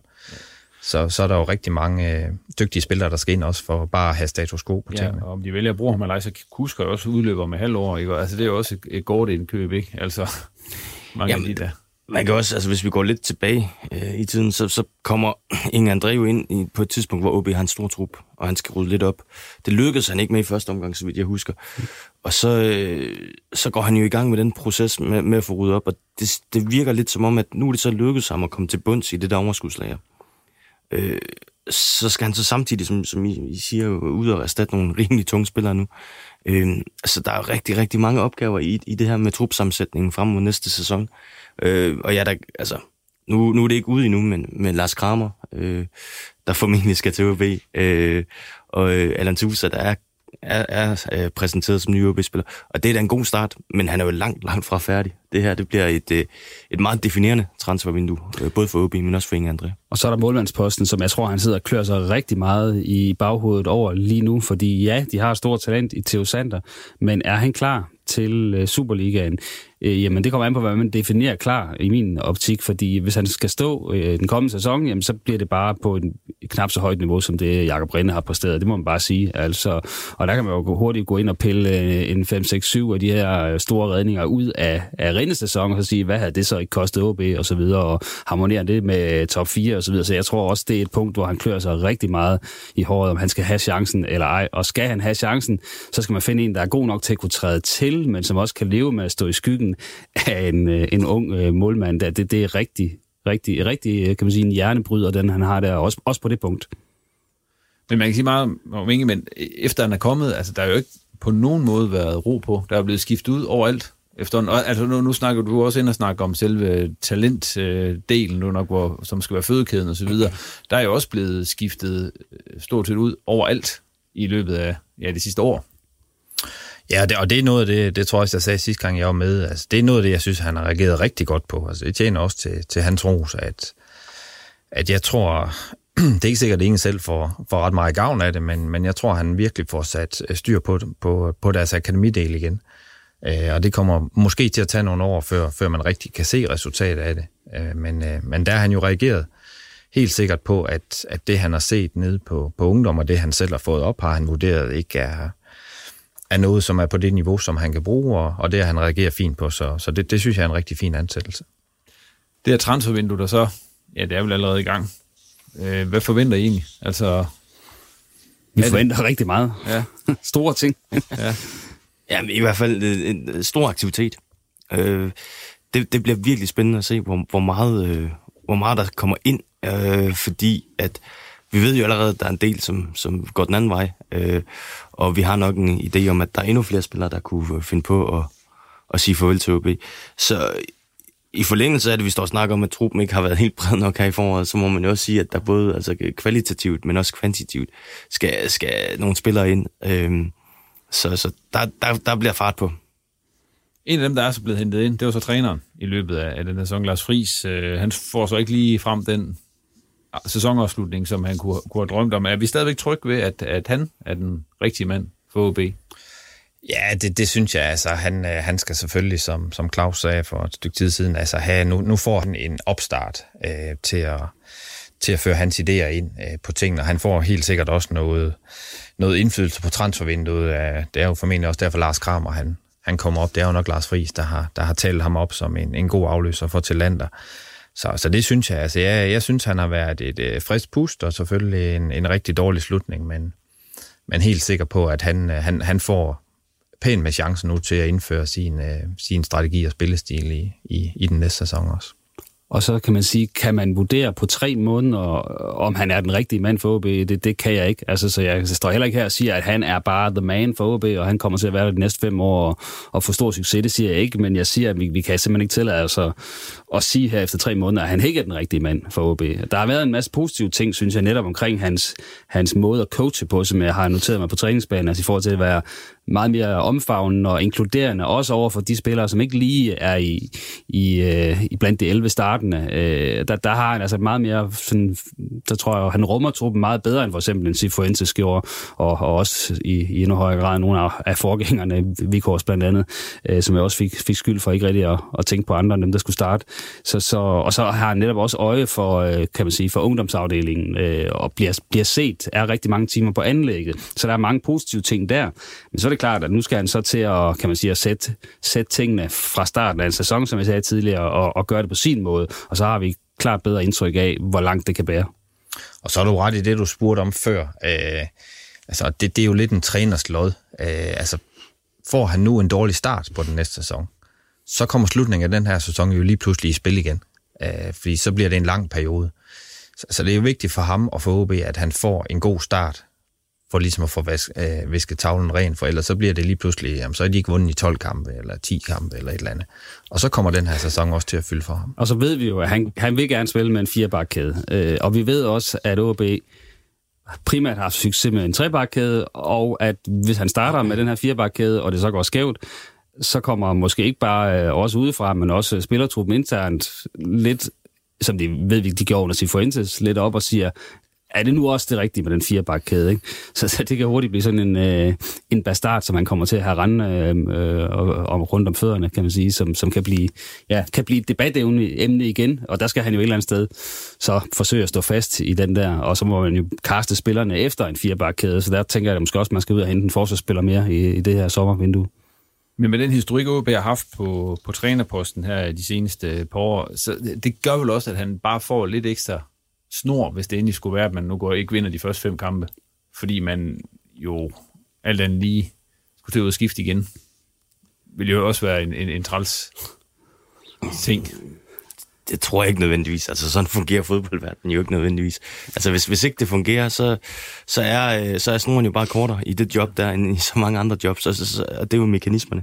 Så, så er der jo rigtig mange øh, dygtige spillere, der skal ind også for bare at have status quo på tingene. Ja, og om de vælger at bruge ham eller ej, så Kusker også udløber med halvår, ikke? Altså det er jo også et, et godt indkøb, ikke? Altså (laughs) mange Jamen, af de der. Man kan også, altså hvis vi går lidt tilbage øh, i tiden, så, så kommer (clears throat) Inge André jo ind i, på et tidspunkt, hvor OB har en stor trup, og han skal rydde lidt op. Det lykkedes han ikke med i første omgang, så vidt jeg husker. Og så, øh, så går han jo i gang med den proces med, med at få ryddet op, og det, det virker lidt som om, at nu er det så lykkedes ham at komme til bunds i det der overskudslager. Øh, så skal han så samtidig, som, som I, I siger, ud og erstatte nogle rimelig tunge spillere nu. Øh, så der er rigtig, rigtig mange opgaver i, i det her med trupsammensætningen frem mod næste sæson. Øh, og ja, der, altså, nu, nu er det ikke ude endnu, men men Lars Kramer, øh, der formentlig skal til OB, øh, og øh, Alan Tusa, der er, er, er øh, præsenteret som ny OB-spiller. Og det er da en god start, men han er jo langt, langt fra færdig. Det her det bliver et, øh, et meget definerende transfervindue, øh, både for OB, men også for Inge André. Og så er der målmandsposten, som jeg tror, han sidder og klør sig rigtig meget i baghovedet over lige nu, fordi ja, de har stort talent i Theo Sander, men er han klar til øh, Superligaen? Øh, jamen, det kommer an på, hvad man definerer klar i min optik, fordi hvis han skal stå øh, den kommende sæson, jamen, så bliver det bare på en knap så højt niveau, som det øh, Jakob Rinde har præsteret. Det må man bare sige. Altså, og der kan man jo hurtigt gå ind og pille øh, en 5-6-7 af de her øh, store redninger ud af, af Rindes sæson, og så sige, hvad havde det så ikke kostet OB, og så videre, og harmonere det med øh, top 4, og så videre. Så jeg tror også, det er et punkt, hvor han klør sig rigtig meget i håret, om han skal have chancen eller ej. Og skal han have chancen, så skal man finde en, der er god nok til at kunne træde til, men som også kan leve med at stå i skyggen af en, øh, en ung øh, målmand. Der. Det, det er rigtig, rigtig, rigtig, øh, kan man sige, en hjernebryder, den han har der, også, også på det punkt. Men man kan sige meget om Inge, men efter han er kommet, altså der er jo ikke på nogen måde været ro på. Der er blevet skiftet ud overalt. Efter, altså nu, nu snakker du også ind og snakker om selve talentdelen, øh, nu nok, hvor, som skal være fødekæden og så videre. Der er jo også blevet skiftet stort set ud overalt i løbet af ja, det sidste år. Ja, det, og det er noget af det, det tror jeg også, jeg sagde sidste gang, jeg var med. Altså, det er noget af det, jeg synes, han har reageret rigtig godt på. Altså, det tjener også til, til hans ros, at, at jeg tror, (clears throat) det er ikke sikkert, at ingen selv får, får ret meget gavn af det, men, men jeg tror, han virkelig får sat øh, styr på, på, på deres akademidel igen. Øh, og det kommer måske til at tage nogle år, før, før man rigtig kan se resultatet af det. Øh, men, øh, men der har han jo reageret helt sikkert på, at, at det, han har set nede på, på ungdom, og det, han selv har fået op, har han vurderet ikke er, er noget, som er på det niveau, som han kan bruge, og, og det er han reagerer fint på, så, så det, det synes jeg er en rigtig fin ansættelse. Det her transfervindue, der så, ja, det er vel allerede i gang. Øh, hvad forventer I egentlig? Altså, Vi forventer det? rigtig meget. Ja. (laughs) Store ting. ja. Ja, i hvert fald en, en stor aktivitet. Øh, det, det bliver virkelig spændende at se, hvor, hvor, meget, øh, hvor meget der kommer ind, øh, fordi at vi ved jo allerede, at der er en del, som, som går den anden vej, øh, og vi har nok en idé om, at der er endnu flere spillere, der kunne øh, finde på at, at sige farvel til OB. Så øh, i forlængelse af det, vi står og snakker om, at truppen ikke har været helt bred nok her i foråret, så må man jo også sige, at der både altså, kvalitativt, men også kvantitativt skal, skal nogle spillere ind. Øhm, så så der, der, der bliver fart på. En af dem, der er så blevet hentet ind, det var så træneren i løbet af, af den her sæson, Lars Friis. Øh, han får så ikke lige frem den sæsonafslutning, som han kunne, kunne have drømt om. Er vi stadigvæk trygge ved, at, at han er den rigtige mand for OB? Ja, det, det synes jeg. Altså, han, øh, han skal selvfølgelig, som, som Claus sagde for et stykke tid siden, altså have, nu, nu får han en opstart øh, til, at, til at føre hans idéer ind øh, på tingene. Han får helt sikkert også noget, noget indflydelse på transfervinduet. Øh, det er jo formentlig også derfor, Lars Kramer han, han kommer op. Det er jo nok Lars Friis, der har, der har talt ham op som en, en god afløser for Talander. Så, så det synes jeg. Altså, jeg, jeg synes, han har været et øh, frisk pust, og selvfølgelig en, en rigtig dårlig slutning, men, men helt sikker på, at han, øh, han, han får pænt med chancen nu til at indføre sin, øh, sin strategi og spillestil i, i, i den næste sæson også. Og så kan man sige, kan man vurdere på tre måneder, om han er den rigtige mand for OB? Det, det kan jeg ikke. Altså, så jeg står heller ikke her og siger, at han er bare the man for OB, og han kommer til at være der de næste fem år og, og få stor succes. Det siger jeg ikke, men jeg siger, at vi, vi kan simpelthen ikke tillade os at, at sige her efter tre måneder, at han ikke er den rigtige mand for OB. Der har været en masse positive ting, synes jeg, netop omkring hans, hans måde at coache på, som jeg har noteret mig på træningsbanen, altså i forhold til at være meget mere omfavnende og inkluderende, også over for de spillere, som ikke lige er i, i, øh, i blandt de 11 startende. Øh, der, der har han altså meget mere, sådan, der tror jeg, han rummer truppen meget bedre, end for eksempel en Sifuentes gjorde, og, og også i, i endnu højere grad nogle af, af forgængerne, Vikors blandt andet, øh, som jeg også fik, fik skyld for ikke rigtig at, at tænke på andre end dem, der skulle starte. Så, så, og så har han netop også øje for, øh, kan man sige, for ungdomsafdelingen, øh, og bliver, bliver set, er rigtig mange timer på anlægget. Så der er mange positive ting der. Men så det klart, at nu skal han så til at, kan man sige, at sætte, sætte tingene fra starten af en sæson, som jeg sagde tidligere, og, og gøre det på sin måde. Og så har vi klart bedre indtryk af, hvor langt det kan bære. Og så er du ret i det, du spurgte om før. Øh, altså, det, det er jo lidt en træners lod. Øh, altså, får han nu en dårlig start på den næste sæson, så kommer slutningen af den her sæson jo lige pludselig i spil igen. Øh, fordi så bliver det en lang periode. Så, så det er jo vigtigt for ham og for OB, at han får en god start for ligesom at få vask, øh, visket tavlen ren, for ellers så bliver det lige pludselig, jamen, så er de ikke vundet i 12 kampe, eller 10 kampe, eller et eller andet. Og så kommer den her sæson også til at fylde for ham. Og så ved vi jo, at han, han vil gerne spille med en firebakkæde. Øh, og vi ved også, at OB primært har haft succes med en trebakkæde, og at hvis han starter med den her firebakkæde, og det så går skævt, så kommer måske ikke bare øh, os udefra, men også spillertruppen internt lidt som de ved, de gjorde under Sifuentes, lidt op og siger, er det nu også det rigtige med den firebakkæde? Ikke? (laughs) Så, så det kan hurtigt blive sådan en, øh, en bastard, som man kommer til at have rende øh, øh og, og rundt om fødderne, kan man sige, som, som kan blive, ja, kan blive et debatemne igen, og der skal han jo et eller andet sted så forsøge at stå fast i den der, og så må man jo kaste spillerne efter en firebakkæde, så der tænker jeg at måske også, at man skal ud og hente en forsvarsspiller mere i, i det her sommervindue. Men med den historik, OB har haft på, på trænerposten her de seneste par år, så det gør vel også, at han bare får lidt ekstra snor, hvis det endelig skulle være, at man nu går ikke vinder de første fem kampe. Fordi man jo alt andet lige skulle til at skifte igen. Vil jo også være en, en, en træls ting. Det tror jeg ikke nødvendigvis. Altså, sådan fungerer fodboldverdenen jo ikke nødvendigvis. Altså, hvis, hvis ikke det fungerer, så, så, er, så er snoren jo bare kortere i det job der, end i så mange andre jobs. Så, så, så, det er jo mekanismerne.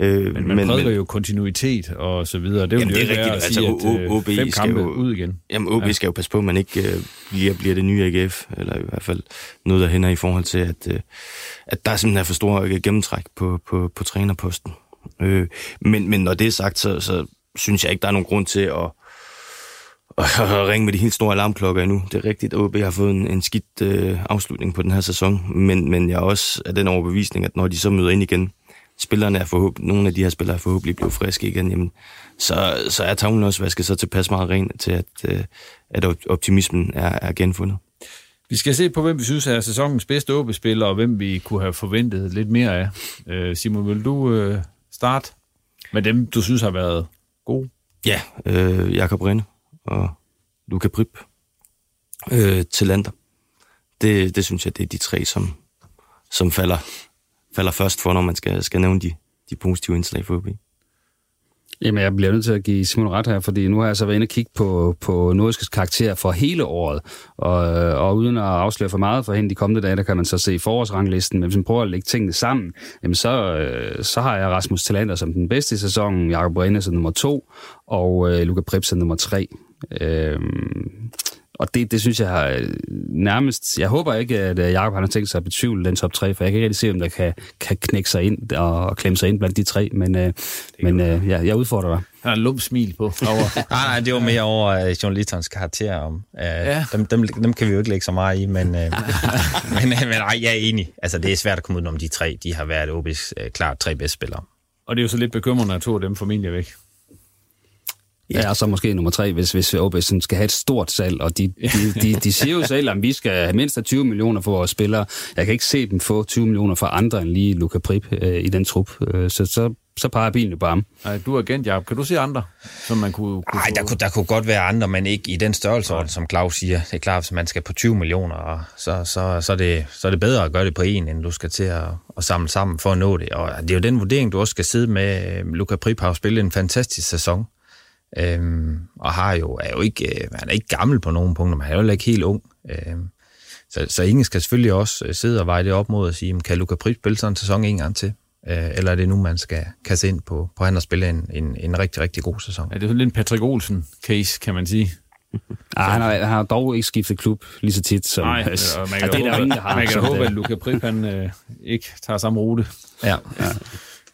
Øh, men man men, prædiker jo kontinuitet og så videre. Det er jamen, jo det er rigtigt. Altså, sige, at, OB fem kampe jo, ud igen. Jamen, OB ja. skal jo passe på, at man ikke uh, bliver, bliver det nye AGF, eller i hvert fald noget, der hænder i forhold til, at, uh, at der er simpelthen for stor gennemtræk på, på, på trænerposten. Øh, men, men når det er sagt, så, så synes jeg ikke, der er nogen grund til at at ringe med de helt store alarmklokker endnu. Det er rigtigt, at OB har fået en, en skidt øh, afslutning på den her sæson, men, men jeg er også af den overbevisning, at når de så møder ind igen, spillerne er forhåbentlig, nogle af de her spillere er forhåbentlig blevet friske igen, jamen, så, så er tavlen også vasket så tilpas meget ren til, at, øh, at optimismen er, er genfundet. Vi skal se på, hvem vi synes er sæsonens bedste OB-spiller, og hvem vi kunne have forventet lidt mere af. Øh, Simon, vil du øh, starte med dem, du synes har været gode? Ja, øh, Jakob Rinde og Luca Brib øh, til Lander. Det, det synes jeg, det er de tre, som, som falder, falder først for, når man skal, skal nævne de, de positive indslag for OB. Jamen, jeg bliver nødt til at give Simon ret her, fordi nu har jeg så været inde og kigge på, på Nordiskes karakter for hele året, og, og uden at afsløre for meget for hende de kommende dage, der kan man så se forårsranglisten, men hvis man prøver at lægge tingene sammen, jamen så, øh, så har jeg Rasmus Talander som den bedste i sæsonen, Jakob Rene som nummer to, og øh, Luca Prips som nummer tre. Øh, og det, det synes jeg har øh, nærmest... Jeg håber ikke, at øh, Jacob har tænkt sig at betvivle den top 3, for jeg kan ikke rigtig se, om der kan, kan knække sig ind og klemme sig ind blandt de tre, men, øh, men øh, ja, jeg udfordrer dig. Han har en smil på. Over. (laughs) nej, nej, det var mere over uh, journalisternes karakter. Om, uh, ja. dem, dem, dem kan vi jo ikke lægge så meget i, men, uh, (laughs) men, men nej, jeg er enig. Altså, det er svært at komme ud om de tre. De har været OB's uh, klart tre bedste spillere. Og det er jo så lidt bekymrende, at to af dem formentlig er væk. Ja, og så måske nummer tre, hvis, hvis OB sådan skal have et stort salg, og de, de, de, de siger jo selv, at vi skal have mindst 20 millioner for vores spillere. Jeg kan ikke se dem få 20 millioner for andre end lige Luca Prip øh, i den trup. Øh, så, så, så peger bilen jo på ham. Nej, du er agent, Jacob. Kan du se andre, som man kunne... kunne Nej, der kunne, der kunne godt være andre, men ikke i den størrelse, som Claus siger. Det er klart, hvis man skal på 20 millioner, og så, så, så, er det, så er det bedre at gøre det på en, end du skal til at, at samle sammen for at nå det. Og det er jo den vurdering, du også skal sidde med. Luca Prip har jo spillet en fantastisk sæson. Øhm, og har jo, er jo ikke, øh, han er ikke gammel på nogen punkter, men han er jo ikke helt ung. Øhm, så, så ingen skal selvfølgelig også øh, sidde og veje det op mod at sige, kan Luca Pris spille sådan en sæson en gang til? Øh, eller er det nu, man skal kasse ind på, på han at spille en, en, en rigtig, rigtig god sæson? Ja, det er lidt en Patrick Olsen-case, kan man sige. (laughs) Ah, han, har, han har dog ikke skiftet klub lige så tit som... Nej, altså, man kan, håbe, ingen, der har, man kan håbe, at Luca Prip, han øh, ikke tager samme rute. Ja. ja.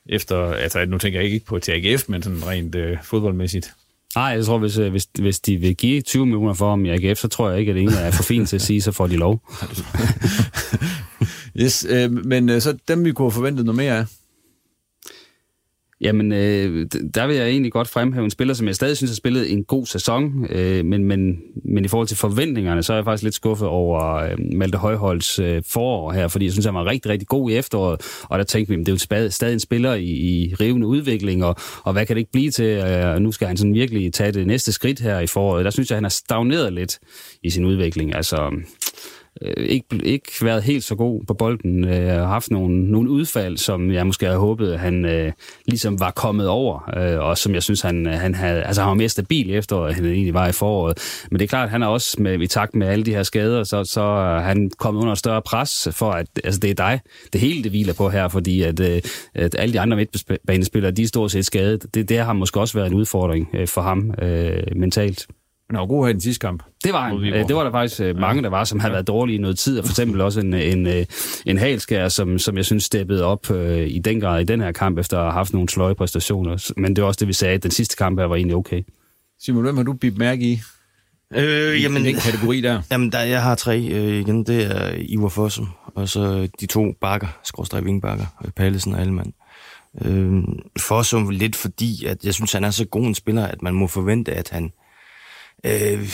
Efter, altså nu tænker jeg ikke på TAGF, men sådan rent øh, fodboldmæssigt. Nej, jeg tror, hvis, øh, hvis, hvis de vil give 20 millioner for ham i AGF, så tror jeg ikke, at ingen er for fint til at sige, så får de lov. (laughs) yes, øh, men øh, så dem, vi kunne have forventet noget mere af? Jamen, øh, der vil jeg egentlig godt fremhæve en spiller, som jeg stadig synes har spillet en god sæson, øh, men, men, men i forhold til forventningerne, så er jeg faktisk lidt skuffet over øh, Malte Højholds øh, forår her, fordi jeg synes, han var rigtig, rigtig god i efteråret, og der tænkte vi, at det er jo stadig en spiller i, i rivende udvikling, og, og hvad kan det ikke blive til? Øh, nu skal han sådan virkelig tage det næste skridt her i foråret. Der synes jeg, han har stagneret lidt i sin udvikling. Altså, øh, ikke, ikke været helt så god på bolden. Øh, haft nogle, nogle udfald, som jeg måske havde håbet, han øh, ligesom var kommet over, øh, og som jeg synes, han, øh, han, havde, altså, han var mere stabil efter, at han egentlig var i foråret. Men det er klart, at han er også med, i takt med alle de her skader, så, så er han kommet under større pres for, at altså, det er dig, det hele det hviler på her, fordi at, øh, at alle de andre midtbanespillere, de er stort set skadet. Det, det har måske også været en udfordring øh, for ham øh, mentalt. Men han var god her i den sidste kamp. Det var han. Det var der faktisk øh, mange, der var, som havde været dårlige i noget tid. Og for eksempel også en, en, øh, en halskær, som, som jeg synes steppede op øh, i den grad i den her kamp, efter at have haft nogle sløje præstationer. Men det var også det, vi sagde, at den sidste kamp her var egentlig okay. Simon, hvem har du bidt mærke i? Øh, jamen, den kategori der? Jamen, der, jeg har tre øh, igen. Det er Ivar Fossum, og så de to bakker, skråstrej vingbakker, Pallesen og Allemann. Øh, Fossum lidt fordi, at jeg synes, han er så god en spiller, at man må forvente, at han øh,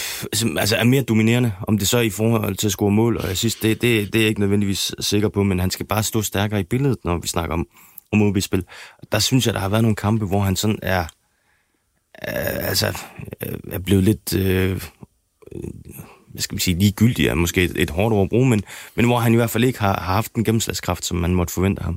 altså er mere dominerende, om det så er i forhold til at score mål og assist, det, det, det er jeg ikke nødvendigvis sikker på, men han skal bare stå stærkere i billedet, når vi snakker om, om OB-spil. Der synes jeg, der har været nogle kampe, hvor han sådan er, øh, altså, øh, er blevet lidt, øh, hvad skal vi sige, ligegyldig er måske et, et hårdt ord at bruge, men, men hvor han i hvert fald ikke har, har haft den gennemslagskraft, som man måtte forvente ham.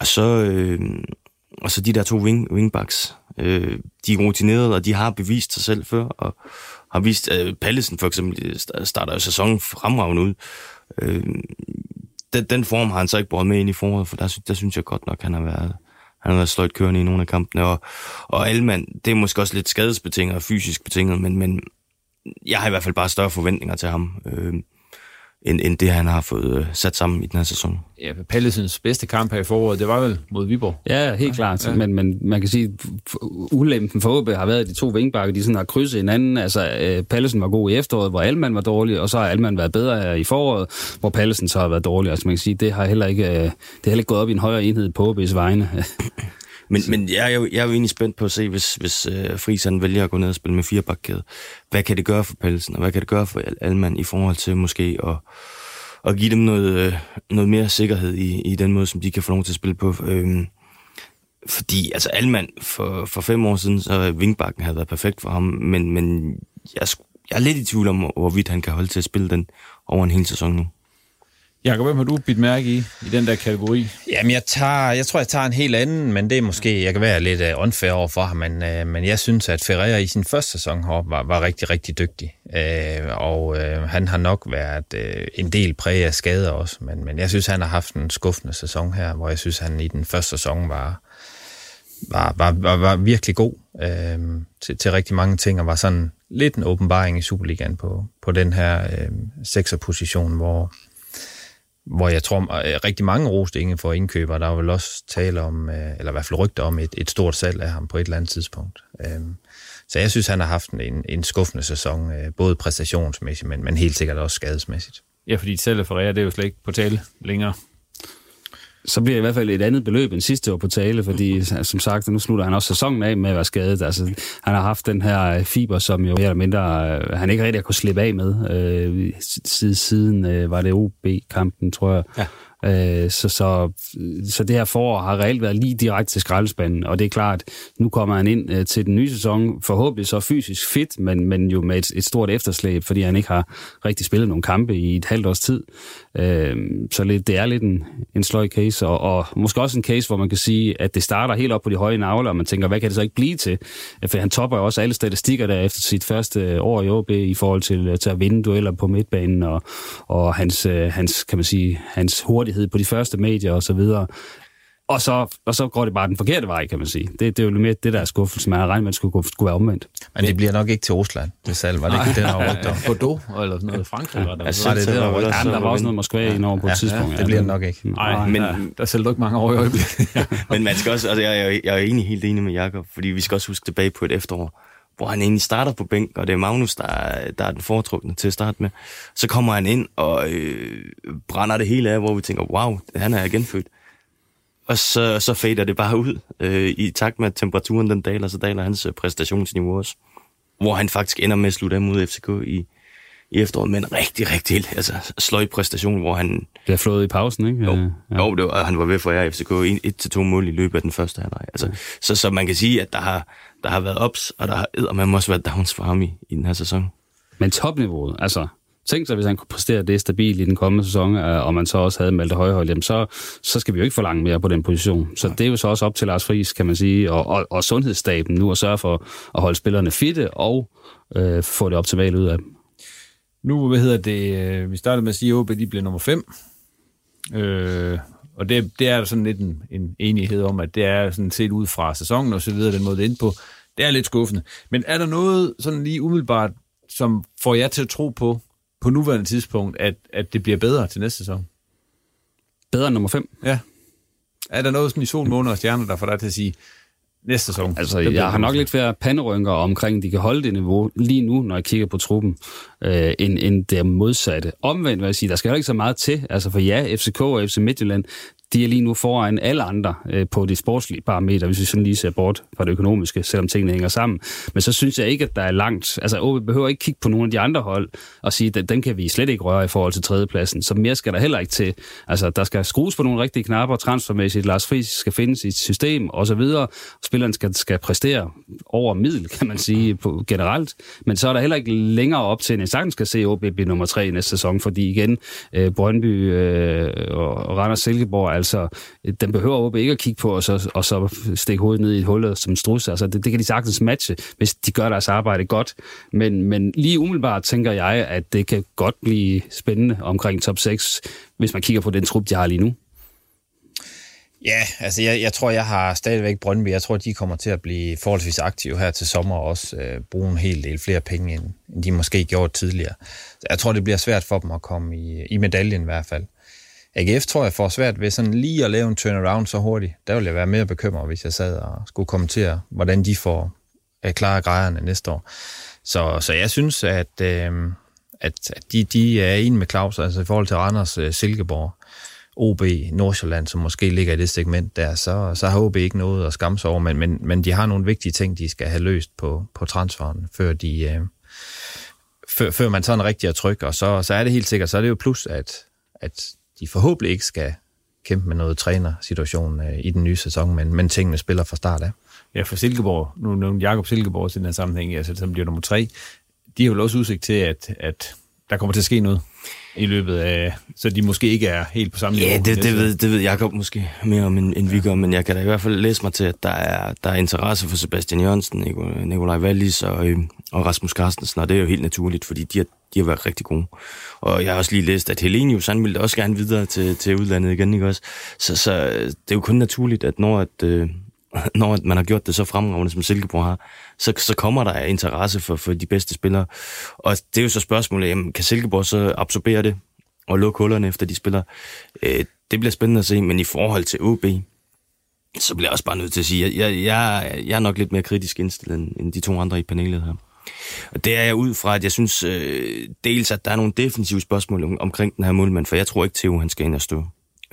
Og så, øh, og så de der to wing, wingbacks, øh, de er rutinerede, og de har bevist sig selv før, og har vist, øh, Pallesen for eksempel øh, starter jo sæsonen fremragende ud. Øh, den, den form har han så ikke brugt med ind i foråret, for der, der synes jeg godt nok, han har været, Han har været sløjt kørende i nogle af kampene, og, og Alman, det er måske også lidt skadesbetinget og fysisk betinget, men, men jeg har i hvert fald bare større forventninger til ham. Øh, end, end det, han har fået øh, sat sammen i den her sæson. Ja, Pallesens bedste kamp her i foråret, det var vel mod Viborg? Ja, helt klart. Ja. Men, men man kan sige, ulempen for OB har været, at de to vingbakker, de sådan har krydset hinanden. Altså, øh, Pallesen var god i efteråret, hvor Alman var dårlig, og så har Alman været bedre i foråret, hvor Pallesen så har været dårlig. Altså, man kan sige, det har heller ikke, øh, det har heller ikke gået op i en højere enhed på OB's vegne. (laughs) Men, men jeg, er jo, jeg er jo egentlig spændt på at se, hvis, hvis uh, Friis vælger at gå ned og spille med fire bakkæde. Hvad kan det gøre for Pelsen, og hvad kan det gøre for Alman i forhold til måske at, at give dem noget, uh, noget mere sikkerhed i, i den måde, som de kan få lov til at spille på. Øhm, fordi altså Alman for, for fem år siden, så Vingbakken havde været perfekt for ham, men, men jeg, jeg er lidt i tvivl om, hvorvidt han kan holde til at spille den over en hel sæson nu. Jakob, hvem har du bidt mærke i, i den der kategori? Jamen, jeg, tager, jeg tror, jeg tager en helt anden, men det er måske, jeg kan være lidt uh, unfair over for ham, men, uh, men jeg synes, at Ferreira i sin første sæson heroppe var, var rigtig, rigtig dygtig. Uh, og uh, han har nok været uh, en del præg af skader også, men, men jeg synes, han har haft en skuffende sæson her, hvor jeg synes, han i den første sæson var, var, var, var, var virkelig god uh, til, til rigtig mange ting, og var sådan lidt en åbenbaring i Superligaen på, på den her uh, sekserposition, hvor hvor jeg tror, at rigtig mange roste Inge for indkøber. Der var vel også tale om, øh, eller i hvert fald rygter om, et, et stort salg af ham på et eller andet tidspunkt. Øhm, så jeg synes, han har haft en, en skuffende sæson, øh, både præstationsmæssigt, men, men helt sikkert også skadesmæssigt. Ja, fordi selv for det er jo slet ikke på tale længere så bliver det i hvert fald et andet beløb end sidste år på tale, fordi som sagt, nu slutter han også sæsonen af med at være skadet. Altså, han har haft den her øh, fiber, som jo mere eller mindre, øh, han ikke rigtig har kunnet slippe af med. Øh, siden, siden øh, var det OB-kampen, tror jeg. Ja. Øh, så, så, så det her forår har reelt været lige direkte til skraldespanden, og det er klart, nu kommer han ind øh, til den nye sæson, forhåbentlig så fysisk fit, men, men jo med et, et stort efterslæb, fordi han ikke har rigtig spillet nogle kampe i et halvt års tid. Øh, så lidt, det er lidt en, en sløj case, og, og måske også en case, hvor man kan sige, at det starter helt op på de høje navler, og man tænker, hvad kan det så ikke blive til? Øh, for han topper jo også alle statistikker der efter sit første øh, år i OB i forhold til, øh, til at vinde dueller på midtbanen, og, og hans, hans, kan man sige, hans hurtighed opmærksomhed på de første medier og så videre. Og så, og så går det bare den forkerte vej, kan man sige. Det, det er jo mere det, der er skuffelsen. Man har regnet med, at det skulle, skulle være omvendt. Men det bliver nok ikke til Rusland, det salg. Var det ikke det, der var rygt om? (laughs) Bordeaux, eller sådan noget. Frankrig var der. Ja, det, det, der var, ja, der var også noget Moskva i Norge på et ja, tidspunkt. Ja, det bliver nok ikke. Nej, men ja, der sælger du ikke mange år i øjeblikket. (laughs) men man skal også, altså, jeg, jeg, jeg er egentlig helt enig med Jakob, fordi vi skal også huske tilbage på et efterår, hvor han egentlig starter på bænk, og det er Magnus, der er, der er den foretrukne til at starte med. Så kommer han ind og øh, brænder det hele af, hvor vi tænker, wow, han er genfødt. Og så, så fader det bare ud. Øh, I takt med, at temperaturen den daler, så daler hans øh, præstationsniveau også. Hvor han faktisk ender med at slutte af mod FCK i, i efteråret med en rigtig, rigtig altså, sløj præstation, hvor han... Bliver flået i pausen, ikke? Jo, ja. jo det var, han var ved for jer FCK et til to mål i løbet af den første halvleg. Altså, ja. så, så man kan sige, at der har, der har været ups, og der har man også været downs for ham i, i den her sæson. Men topniveauet, altså tænk sig, hvis han kunne præstere det stabilt i den kommende sæson, øh, og man så også havde Malte Højhold, jamen så, så skal vi jo ikke forlange mere på den position. Så det er jo så også op til Lars Friis, kan man sige, og, og, og sundhedsstaben nu at sørge for at holde spillerne fitte og øh, få det optimalt ud af dem. Nu, hvad hedder det, øh, vi startede med at sige, at OB de blev nummer 5. Øh, og det, det er sådan lidt en, en enighed om, at det er sådan set ud fra sæsonen og så videre, den måde det inde på. Det er lidt skuffende. Men er der noget sådan lige umiddelbart, som får jer til at tro på, på nuværende tidspunkt, at, at det bliver bedre til næste sæson? Bedre end nummer 5? Ja. Er der noget sådan i sol, måne og stjerner, der får dig til at sige, næste sæson. Altså, jeg har nok lidt flere panderynker omkring, de kan holde det niveau lige nu, når jeg kigger på truppen, øh, end, end det modsatte. Omvendt vil jeg sige, der skal jo ikke så meget til. Altså for ja, FCK og FC Midtjylland, de er lige nu foran alle andre øh, på de sportslige parametre, hvis vi sådan lige ser bort fra det økonomiske, selvom tingene hænger sammen. Men så synes jeg ikke, at der er langt. Altså, OB behøver ikke kigge på nogle af de andre hold og sige, at den kan vi slet ikke røre i forhold til tredjepladsen. Så mere skal der heller ikke til. Altså, der skal skrues på nogle rigtige knapper transfermæssigt. Lars Friis skal finde sit system og så videre. Spilleren skal, skal præstere over middel, kan man sige, på, generelt. Men så er der heller ikke længere op til, at jeg sagtens skal se OB blive nummer tre i næste sæson, fordi igen, øh, Brøndby øh, og Randers Silkeborg Altså, den behøver OB ikke at kigge på, og så, og så stikke hovedet ned i et hul som strus. Altså, det, det kan de sagtens matche, hvis de gør deres arbejde godt. Men, men lige umiddelbart tænker jeg, at det kan godt blive spændende omkring top 6, hvis man kigger på den trup, de har lige nu. Ja, altså jeg, jeg tror, jeg har stadigvæk Brøndby. Jeg tror, de kommer til at blive forholdsvis aktive her til sommer og også øh, bruge en hel del flere penge, end, end de måske gjorde tidligere. Så jeg tror, det bliver svært for dem at komme i, i medaljen i hvert fald. AGF tror jeg får svært ved sådan lige at lave en turnaround så hurtigt. Der vil jeg være mere bekymret, hvis jeg sad og skulle kommentere, hvordan de får øh, klare grejerne næste år. Så, så jeg synes, at, øh, at, at de, de er en med Claus, altså i forhold til Randers øh, Silkeborg, OB Nordsjælland, som måske ligger i det segment der, så, så har OB ikke noget at skamme sig over, men, men, men de har nogle vigtige ting, de skal have løst på, på transferen, før de... Øh, før, før man sådan rigtig er tryg, og så, så er det helt sikkert, så er det jo plus, at, at de forhåbentlig ikke skal kæmpe med noget trænersituation øh, i den nye sæson, men, men tingene spiller fra start af. Ja, for Silkeborg, nu nævnte Jakob Silkeborg i den her sammenhæng, altså som bliver nummer tre, de har jo også udsigt til, at, at der kommer til at ske noget i løbet af, så de måske ikke er helt på samme niveau. Ja, det, det, ved, det ved Jacob måske mere om, end, end vi gør, men jeg kan da i hvert fald læse mig til, at der er, der er interesse for Sebastian Jørgensen, Nikolaj Wallis og, øh, og Rasmus Carstensen, og det er jo helt naturligt, fordi de har, de har været rigtig gode. Og jeg har også lige læst, at Helenius, han ville også gerne videre til, til udlandet igen, ikke også? Så, så øh, det er jo kun naturligt, at når, at, øh, (laughs) når man har gjort det så fremragende, som Silkeborg har, så, så kommer der interesse for, for de bedste spillere. Og det er jo så spørgsmålet, jamen, kan Silkeborg så absorbere det og lukke hullerne efter de spillere? Øh, det bliver spændende at se, men i forhold til OB, så bliver jeg også bare nødt til at sige, at jeg, jeg, jeg er nok lidt mere kritisk indstillet end de to andre i panelet her. Og det er jeg ud fra, at jeg synes øh, dels, at der er nogle defensive spørgsmål omkring den her målmand, for jeg tror ikke, Theo han skal ind og stå.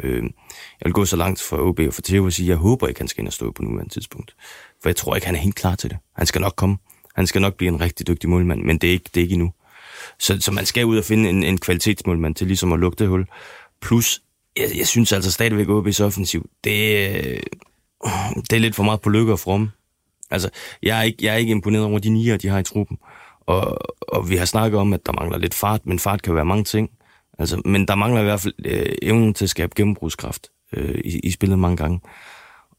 Øh, jeg vil gå så langt for OB og for Theo at sige, at jeg håber ikke, han skal ind og stå på nuværende tidspunkt. For jeg tror ikke, han er helt klar til det. Han skal nok komme. Han skal nok blive en rigtig dygtig målmand, men det er ikke, det er ikke endnu. Så, så man skal ud og finde en, en kvalitetsmålmand til ligesom at lukke det hul. Plus, jeg, jeg synes altså stadigvæk, at OB's offensiv, det, øh, det er lidt for meget på lykke og fromme. Altså, jeg er ikke, jeg er ikke imponeret over de nier, de har i truppen. Og, og vi har snakket om, at der mangler lidt fart, men fart kan være mange ting. Altså, men der mangler i hvert fald øh, evnen til at skabe gennembrugskraft øh, i, i spillet mange gange.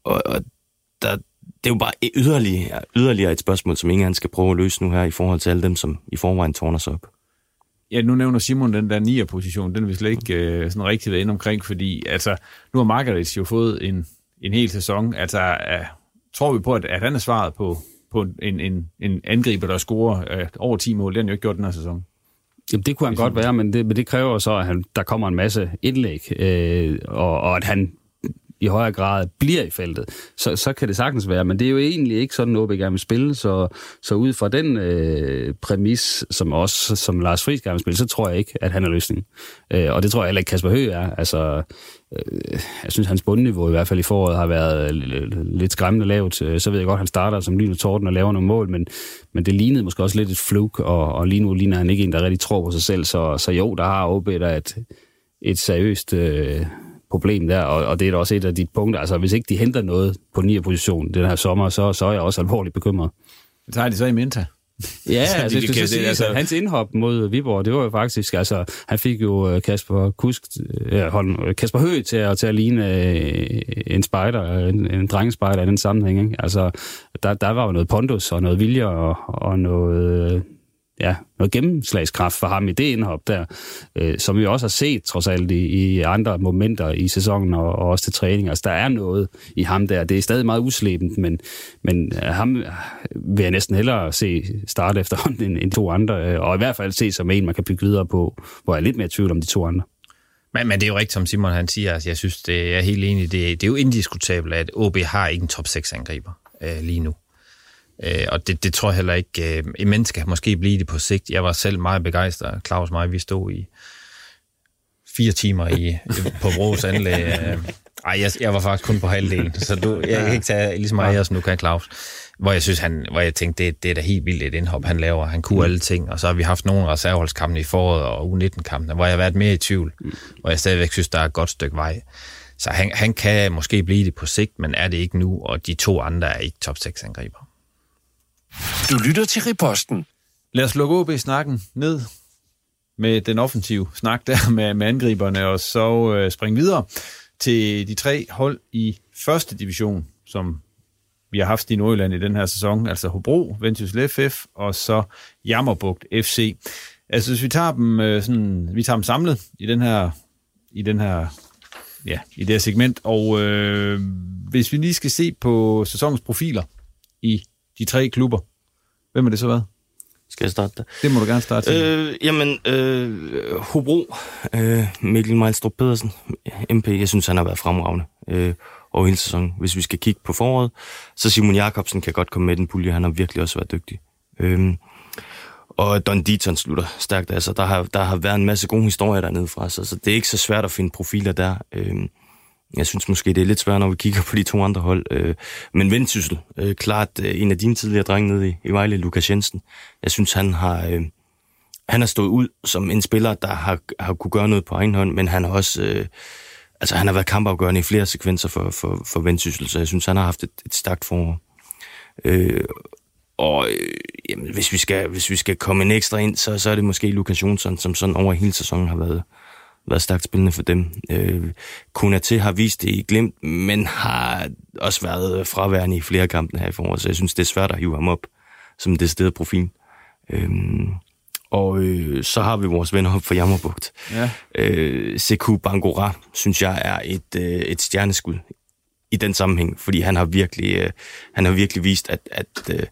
Og, og der, det er jo bare yderligere, yderligere et spørgsmål, som ingen skal prøve at løse nu her i forhold til alle dem, som i forvejen tårner sig op. Ja, nu nævner Simon den der nier position, den er vi slet ikke øh, sådan rigtig været inde omkring, fordi altså, nu har Margaret jo fået en, en hel sæson. Altså, øh, tror vi på, at, at han er svaret på, på en, en, en angriber, der scorer øh, over 10 mål? Det har han jo ikke gjort den her sæson. Jamen, det kunne han godt være, men det, men det kræver så, at han, der kommer en masse indlæg, øh, og, og at han i højere grad bliver i feltet, så, så kan det sagtens være. Men det er jo egentlig ikke sådan, noget, vi gerne vil spille. Så, så ud fra den øh, præmis, som også som Lars Friis gerne vil spille, så tror jeg ikke, at han er løsningen. Øh, og det tror jeg heller ikke, Kasper Høgh er. Altså, Øh, jeg synes, hans bundniveau i hvert fald i foråret har været øh, lidt skræmmende lavt. Øh, så ved jeg godt, at han starter som lyn og torden og laver nogle mål, men, men det lignede måske også lidt et fluk, og, og lige nu ligner han ikke en, der rigtig tror på sig selv. Så, så jo, der har OB der et, et seriøst... Øh, problem der, og, og det er da også et af de punkter. Altså, hvis ikke de henter noget på 9. position den her sommer, så, så er jeg også alvorligt bekymret. Tager de så i Minta. Ja, (laughs) så altså, de kan, sige, altså, hans indhop mod Viborg, det var jo faktisk, altså, han fik jo øh, Kasper Kusk, ja, hold, øh, Kasper Høgh til at, til at ligne øh, en spider, en, en drengespejder i den sammenhæng. Ikke? Altså, der, der var jo noget pondus og noget vilje og, og noget, ja, noget gennemslagskraft for ham i det indhop der, øh, som vi også har set trods alt i, i andre momenter i sæsonen og, og også til træning. Altså, der er noget i ham der. Det er stadig meget uslebent, men, men øh, ham øh, vil jeg næsten hellere se starte efterhånden end, end to andre, øh, og i hvert fald se som en, man kan bygge videre på, hvor jeg er lidt mere tvivl om de to andre. Men, men det er jo rigtigt, som Simon han siger. Altså, jeg synes, det er helt enig. Det, det er jo indiskutabelt, at OB har ikke en top 6 angriber øh, lige nu. Øh, og det, det tror jeg heller ikke. Øh, en menneske kan måske blive det på sigt. Jeg var selv meget begejstret. Claus og mig, vi stod i fire timer i, (laughs) på Bros anlæg. Øh, ej, jeg, jeg var faktisk kun på halvdelen, så du, jeg kan ikke tage lige så meget som du kan, Claus. Hvor jeg synes, han, hvor jeg tænkte, det, det er da helt vildt et indhop, han laver. Han kunne mm. alle ting, og så har vi haft nogle reserveholdskampe i foråret og U19-kampene, hvor jeg har været mere i tvivl, mm. hvor jeg stadigvæk synes, der er et godt stykke vej. Så han, han kan måske blive det på sigt, men er det ikke nu, og de to andre er ikke top 6 angriber. Du lytter til Riposten. Lad os lukke OB-snakken ned med den offensive snak der (laughs) med, med angriberne, og så øh, springe videre til de tre hold i første division, som vi har haft i Nordjylland i den her sæson, altså Hobro, Vendsyssel FF og så Jammerbugt FC. Altså hvis vi tager dem, øh, sådan, vi tager dem samlet i den her, i den her ja, i det her segment. Og øh, hvis vi lige skal se på sæsonens profiler i de tre klubber, hvem er det så været? Skal jeg starte der? Det må du gerne starte. Øh, jamen, øh, Hobro, øh, Mikkel Mejlstrup Pedersen, MP, jeg synes, han har været fremragende øh, over hele sæsonen. Hvis vi skal kigge på foråret, så Simon Jakobsen kan godt komme med den pulje. Han har virkelig også været dygtig. Øh, og Don Dieton slutter stærkt. Altså, der, har, der har været en masse gode historier dernede fra, så, så det er ikke så svært at finde profiler der. Øh, jeg synes måske, det er lidt svært, når vi kigger (laughs) på de to andre hold. Øh, men Vendsyssel, øh, klart øh, en af dine tidligere drenge nede i, i Vejle, Lukas Jensen. Jeg synes, han har, øh, han har stået ud som en spiller, der har, har kunne gøre noget på egen hånd, men han har også... Øh, altså, han har været kampafgørende i flere sekvenser for, for, for Vendsyssel, så jeg synes, han har haft et, et stærkt forår. Øh, og øh, jamen, hvis, vi skal, hvis vi skal komme en ekstra ind, så, så er det måske Lukas Jonsson, som sådan over hele sæsonen har været, været stærkt spillende for dem. Øh, Kunate har vist det i glimt, men har også været fraværende i flere kampe her i foråret, så jeg synes, det er svært at hive ham op som det sted profil. Øh, og øh, så har vi vores venner op fra Jammerbugt. Ja. Øh, Sekou Bangora, synes jeg, er et, øh, et stjerneskud i den sammenhæng, fordi han har virkelig, øh, han har virkelig vist, at, at øh,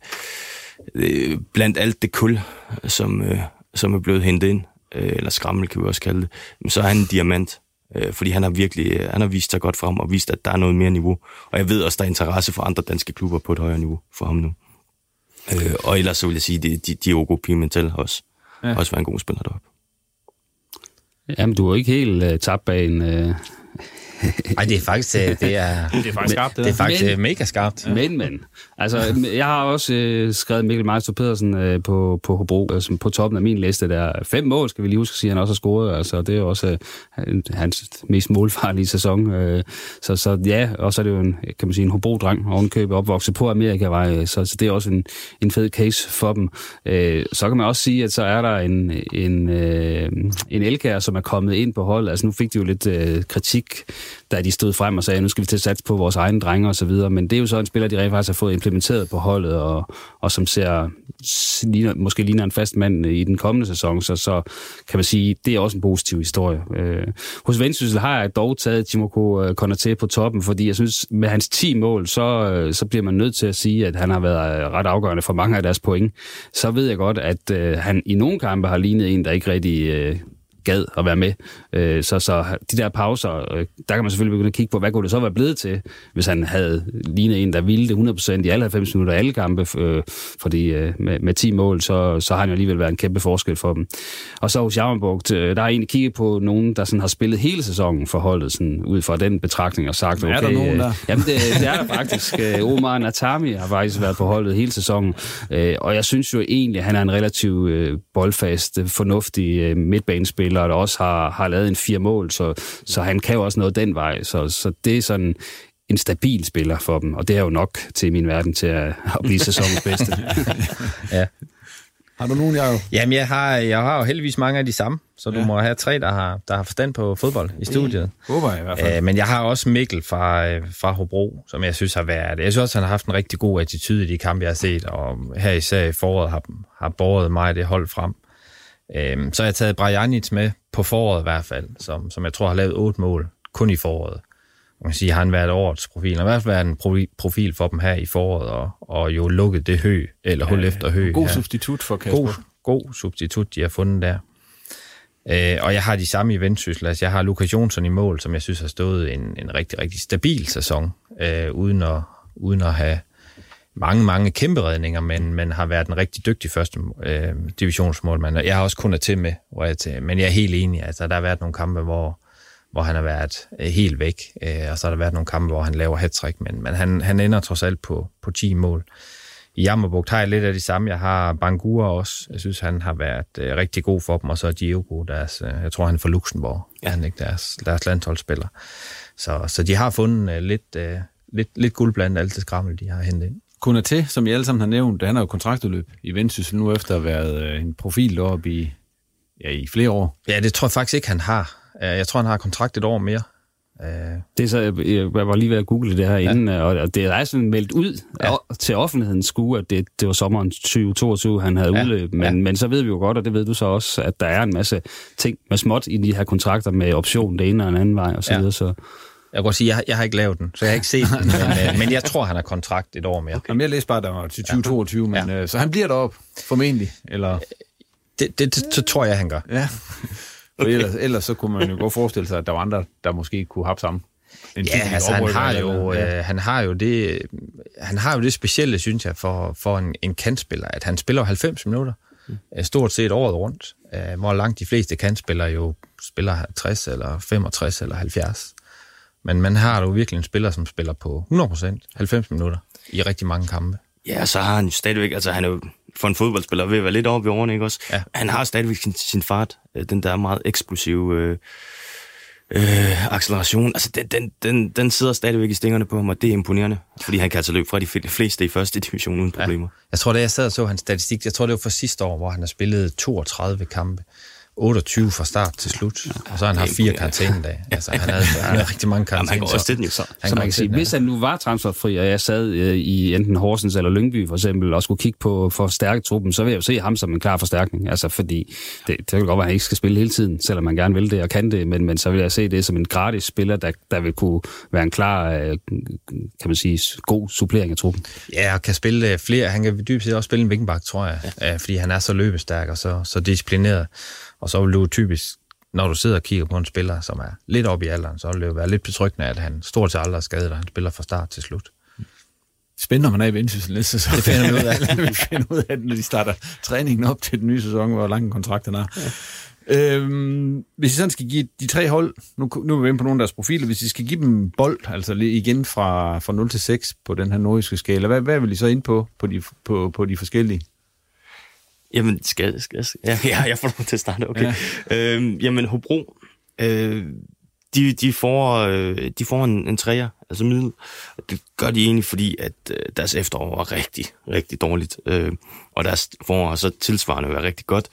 øh, blandt alt det kul, som, øh, som er blevet hentet ind, øh, eller skrammel kan vi også kalde det, så er han en diamant. Øh, fordi han har virkelig øh, han har vist sig godt frem og vist, at der er noget mere niveau. Og jeg ved også, der er interesse for andre danske klubber på et højere niveau for ham nu. Øh, og ellers så vil jeg sige, at Diogo Pimentel også, ja. også var en god spiller deroppe. Jamen, du er ikke helt uh, tabt bag en, uh, (laughs) Nej, det er faktisk, øh, det er, det er faktisk skarpt. Det, det er faktisk men, øh, mega skarpt. Men, men. Altså, jeg har også øh, skrevet Mikkel Meister Pedersen øh, på, på Hobro, altså på toppen af min liste der. Fem mål, skal vi lige huske at sige, han også har scoret. Altså, det er jo også øh, hans mest målfarlige sæson. Øh, så, så ja, og så er det jo en, kan man sige, en Hobro-dreng, ovenkøbet opvokset på Amerikavej, så, så det er også en, en fed case for dem. Øh, så kan man også sige, at så er der en, en, øh, en Elkær, som er kommet ind på holdet. Altså, nu fik de jo lidt øh, kritik da de stod frem og sagde, nu skal vi til at satse på vores egne drenge og så videre. Men det er jo så en spiller, de rent faktisk har fået implementeret på holdet, og, og som ser ligner, måske ligner en fast mand i den kommende sæson. Så, så kan man sige, det er også en positiv historie. Øh, hos Vendsyssel har jeg dog taget Timoko øh, Konaté på toppen, fordi jeg synes, med hans 10 mål, så, øh, så bliver man nødt til at sige, at han har været øh, ret afgørende for mange af deres point. Så ved jeg godt, at øh, han i nogle kampe har lignet en, der ikke rigtig øh, gad at være med. Øh, så, så de der pauser, øh, der kan man selvfølgelig begynde at kigge på, hvad kunne det så være blevet til, hvis han havde lignet en, der ville det 100% i alle 90 minutter alle kampe, øh, fordi med, med 10 mål, så, så har han jo alligevel været en kæmpe forskel for dem. Og så hos Jammerbugt, der har egentlig kigget på nogen, der sådan har spillet hele sæsonen for holdet, sådan, ud fra den betragtning og sagt, okay, er der nogen der? jamen det, det er der faktisk. (laughs) Omar Natami har faktisk været på holdet hele sæsonen, og jeg synes jo egentlig, at han er en relativt boldfast, fornuftig midtbanespiller, spiller, der også har, har lavet en fire mål, så, så han kan jo også noget den vej. Så, så det er sådan en stabil spiller for dem, og det er jo nok til min verden til at, at blive sæsonens bedste. (laughs) ja. Har du nogen, Jacob? Jamen, jeg har, jeg har jo heldigvis mange af de samme, så du ja. må have tre, der har, der har forstand på fodbold i studiet. Mm. Håber jeg i hvert fald. Æ, men jeg har også Mikkel fra, øh, fra Hobro, som jeg synes har været... Jeg synes også, han har haft en rigtig god attitude i de kampe, jeg har set, og her især i foråret har, har båret mig det hold frem. Øhm, så har jeg taget Brajanic med på foråret i hvert fald, som, som jeg tror har lavet otte mål kun i foråret. Man kan sige, har han været årets profil, og i hvert fald været en profil for dem her i foråret, og, og jo lukket det hø, eller hul ja, efter hø. God her. substitut for Kasper. God, god substitut, de har fundet der. Øh, og jeg har de samme i vendsyssel. Altså, jeg har Lukas Jonsson i mål, som jeg synes har stået en, en rigtig, rigtig stabil sæson, øh, uden, at, uden at have mange, mange kæmpe redninger, men, men har været en rigtig dygtig første øh, divisionsmålmand. Jeg har også kun til med, hvor jeg til, men jeg er helt enig. Altså, der har været nogle kampe, hvor, hvor han har været øh, helt væk, øh, og så har der været nogle kampe, hvor han laver hat men, men han, han ender trods alt på, på 10 mål. I Jammerbugt har jeg lidt af det samme. Jeg har Bangura også. Jeg synes, han har været øh, rigtig god for dem, og så er Diogo, deres, øh, jeg tror, han er fra Luxembourg, ja. han ikke deres, deres landsholdsspiller. Så, så de har fundet øh, lidt, øh, lidt, lidt guld blandt alt det skrammel, de har hentet ind. Kunate, som I alle sammen har nævnt, han har jo kontraktudløb i Vendsyssel nu efter at have været øh, en profil deroppe i, ja, i flere år. Ja, det tror jeg faktisk ikke, han har. Jeg tror, han har kontrakt et år mere. Øh. Det er så, jeg var lige ved at google det her ja. inden, og det er sådan meldt ud ja. til offentligheden skue, at det, det var sommeren 2022, han havde ja. udløb. Men, ja. men så ved vi jo godt, og det ved du så også, at der er en masse ting med småt i de her kontrakter med option det ene og den anden vej og så ja. videre. Så. Jeg kan godt sige, jeg har, jeg har ikke lavet den, så jeg har ikke set den, (laughs) men, øh, men jeg tror, han har kontrakt et år mere. Okay. Jamen, jeg læste bare, der var til 2022, ja. men øh, så han bliver derop formentlig, eller? Det, det, det, det tror jeg, han gør. Ja. For okay. ellers, ellers så kunne man jo godt forestille sig, at der var andre, der måske kunne have sammen. En ja, altså, han har, jo, ja. øh, han har jo det han har jo det specielle, synes jeg, for, for en, en kantspiller, at han spiller 90 minutter, mm. stort set året rundt, øh, hvor langt de fleste kantspillere jo spiller 60 eller 65 eller 70. Men man har jo virkelig en spiller, som spiller på 100%, 90 minutter i rigtig mange kampe. Ja, så har han jo stadigvæk, altså han er jo for en fodboldspiller ved at være lidt oppe i årene, ikke også? Ja. Han har stadigvæk sin, sin fart, øh, den der meget eksplosive øh, øh, acceleration. Altså, den, den, den, den sidder stadigvæk i stingerne på ham, og det er imponerende, fordi han kan altså løbe fra de fleste i første division uden problemer. Ja. Jeg tror, da jeg sad og så hans statistik, jeg tror, det var for sidste år, hvor han har spillet 32 kampe. 28 fra start til slut, og så har han haft fire karantænedage. Altså, han havde, han havde rigtig mange karantæner. han går også den jo så. Så man kan sige, hvis han nu var transferfri, og jeg sad øh, i enten Horsens eller Lyngby for eksempel, og skulle kigge på forstærketruppen, så vil jeg jo se ham som en klar forstærkning. Altså, fordi det, det kan godt være, at han ikke skal spille hele tiden, selvom man gerne vil det og kan det, men, men så vil jeg se det som en gratis spiller, der, der vil kunne være en klar, øh, kan man sige, god supplering af truppen. Ja, og kan spille øh, flere. Han kan dybest set også spille en vingenbak, tror jeg, ja. fordi han er så løbestærk og så, så disciplineret. Og så vil du typisk, når du sidder og kigger på en spiller, som er lidt oppe i alderen, så vil det jo være lidt betryggende, at han stort set aldrig er skadet, og han spiller fra start til slut. Spændende, man er i vendsyssel næste sæson. Det finder vi ud af. (laughs) vi finder ud af, når de starter træningen op til den nye sæson, hvor lang kontrakten er. Ja. Øhm, hvis I sådan skal give de tre hold, nu, nu er vi inde på nogle af deres profiler, hvis I skal give dem bold, altså igen fra, fra 0 til 6 på den her nordiske skala, hvad, hvad vil I så ind på, på de, på, på de forskellige? Jamen, skal, skal, skal. Ja, (laughs) ja, jeg får lov til at starte, okay. Ja. Øhm, jamen, Hobro, øh, de, de, får, øh, de får en, en træer, altså middel. Det gør de egentlig, fordi at øh, deres efterår var rigtig, rigtig dårligt. Øh, og deres forår så tilsvarende var rigtig godt.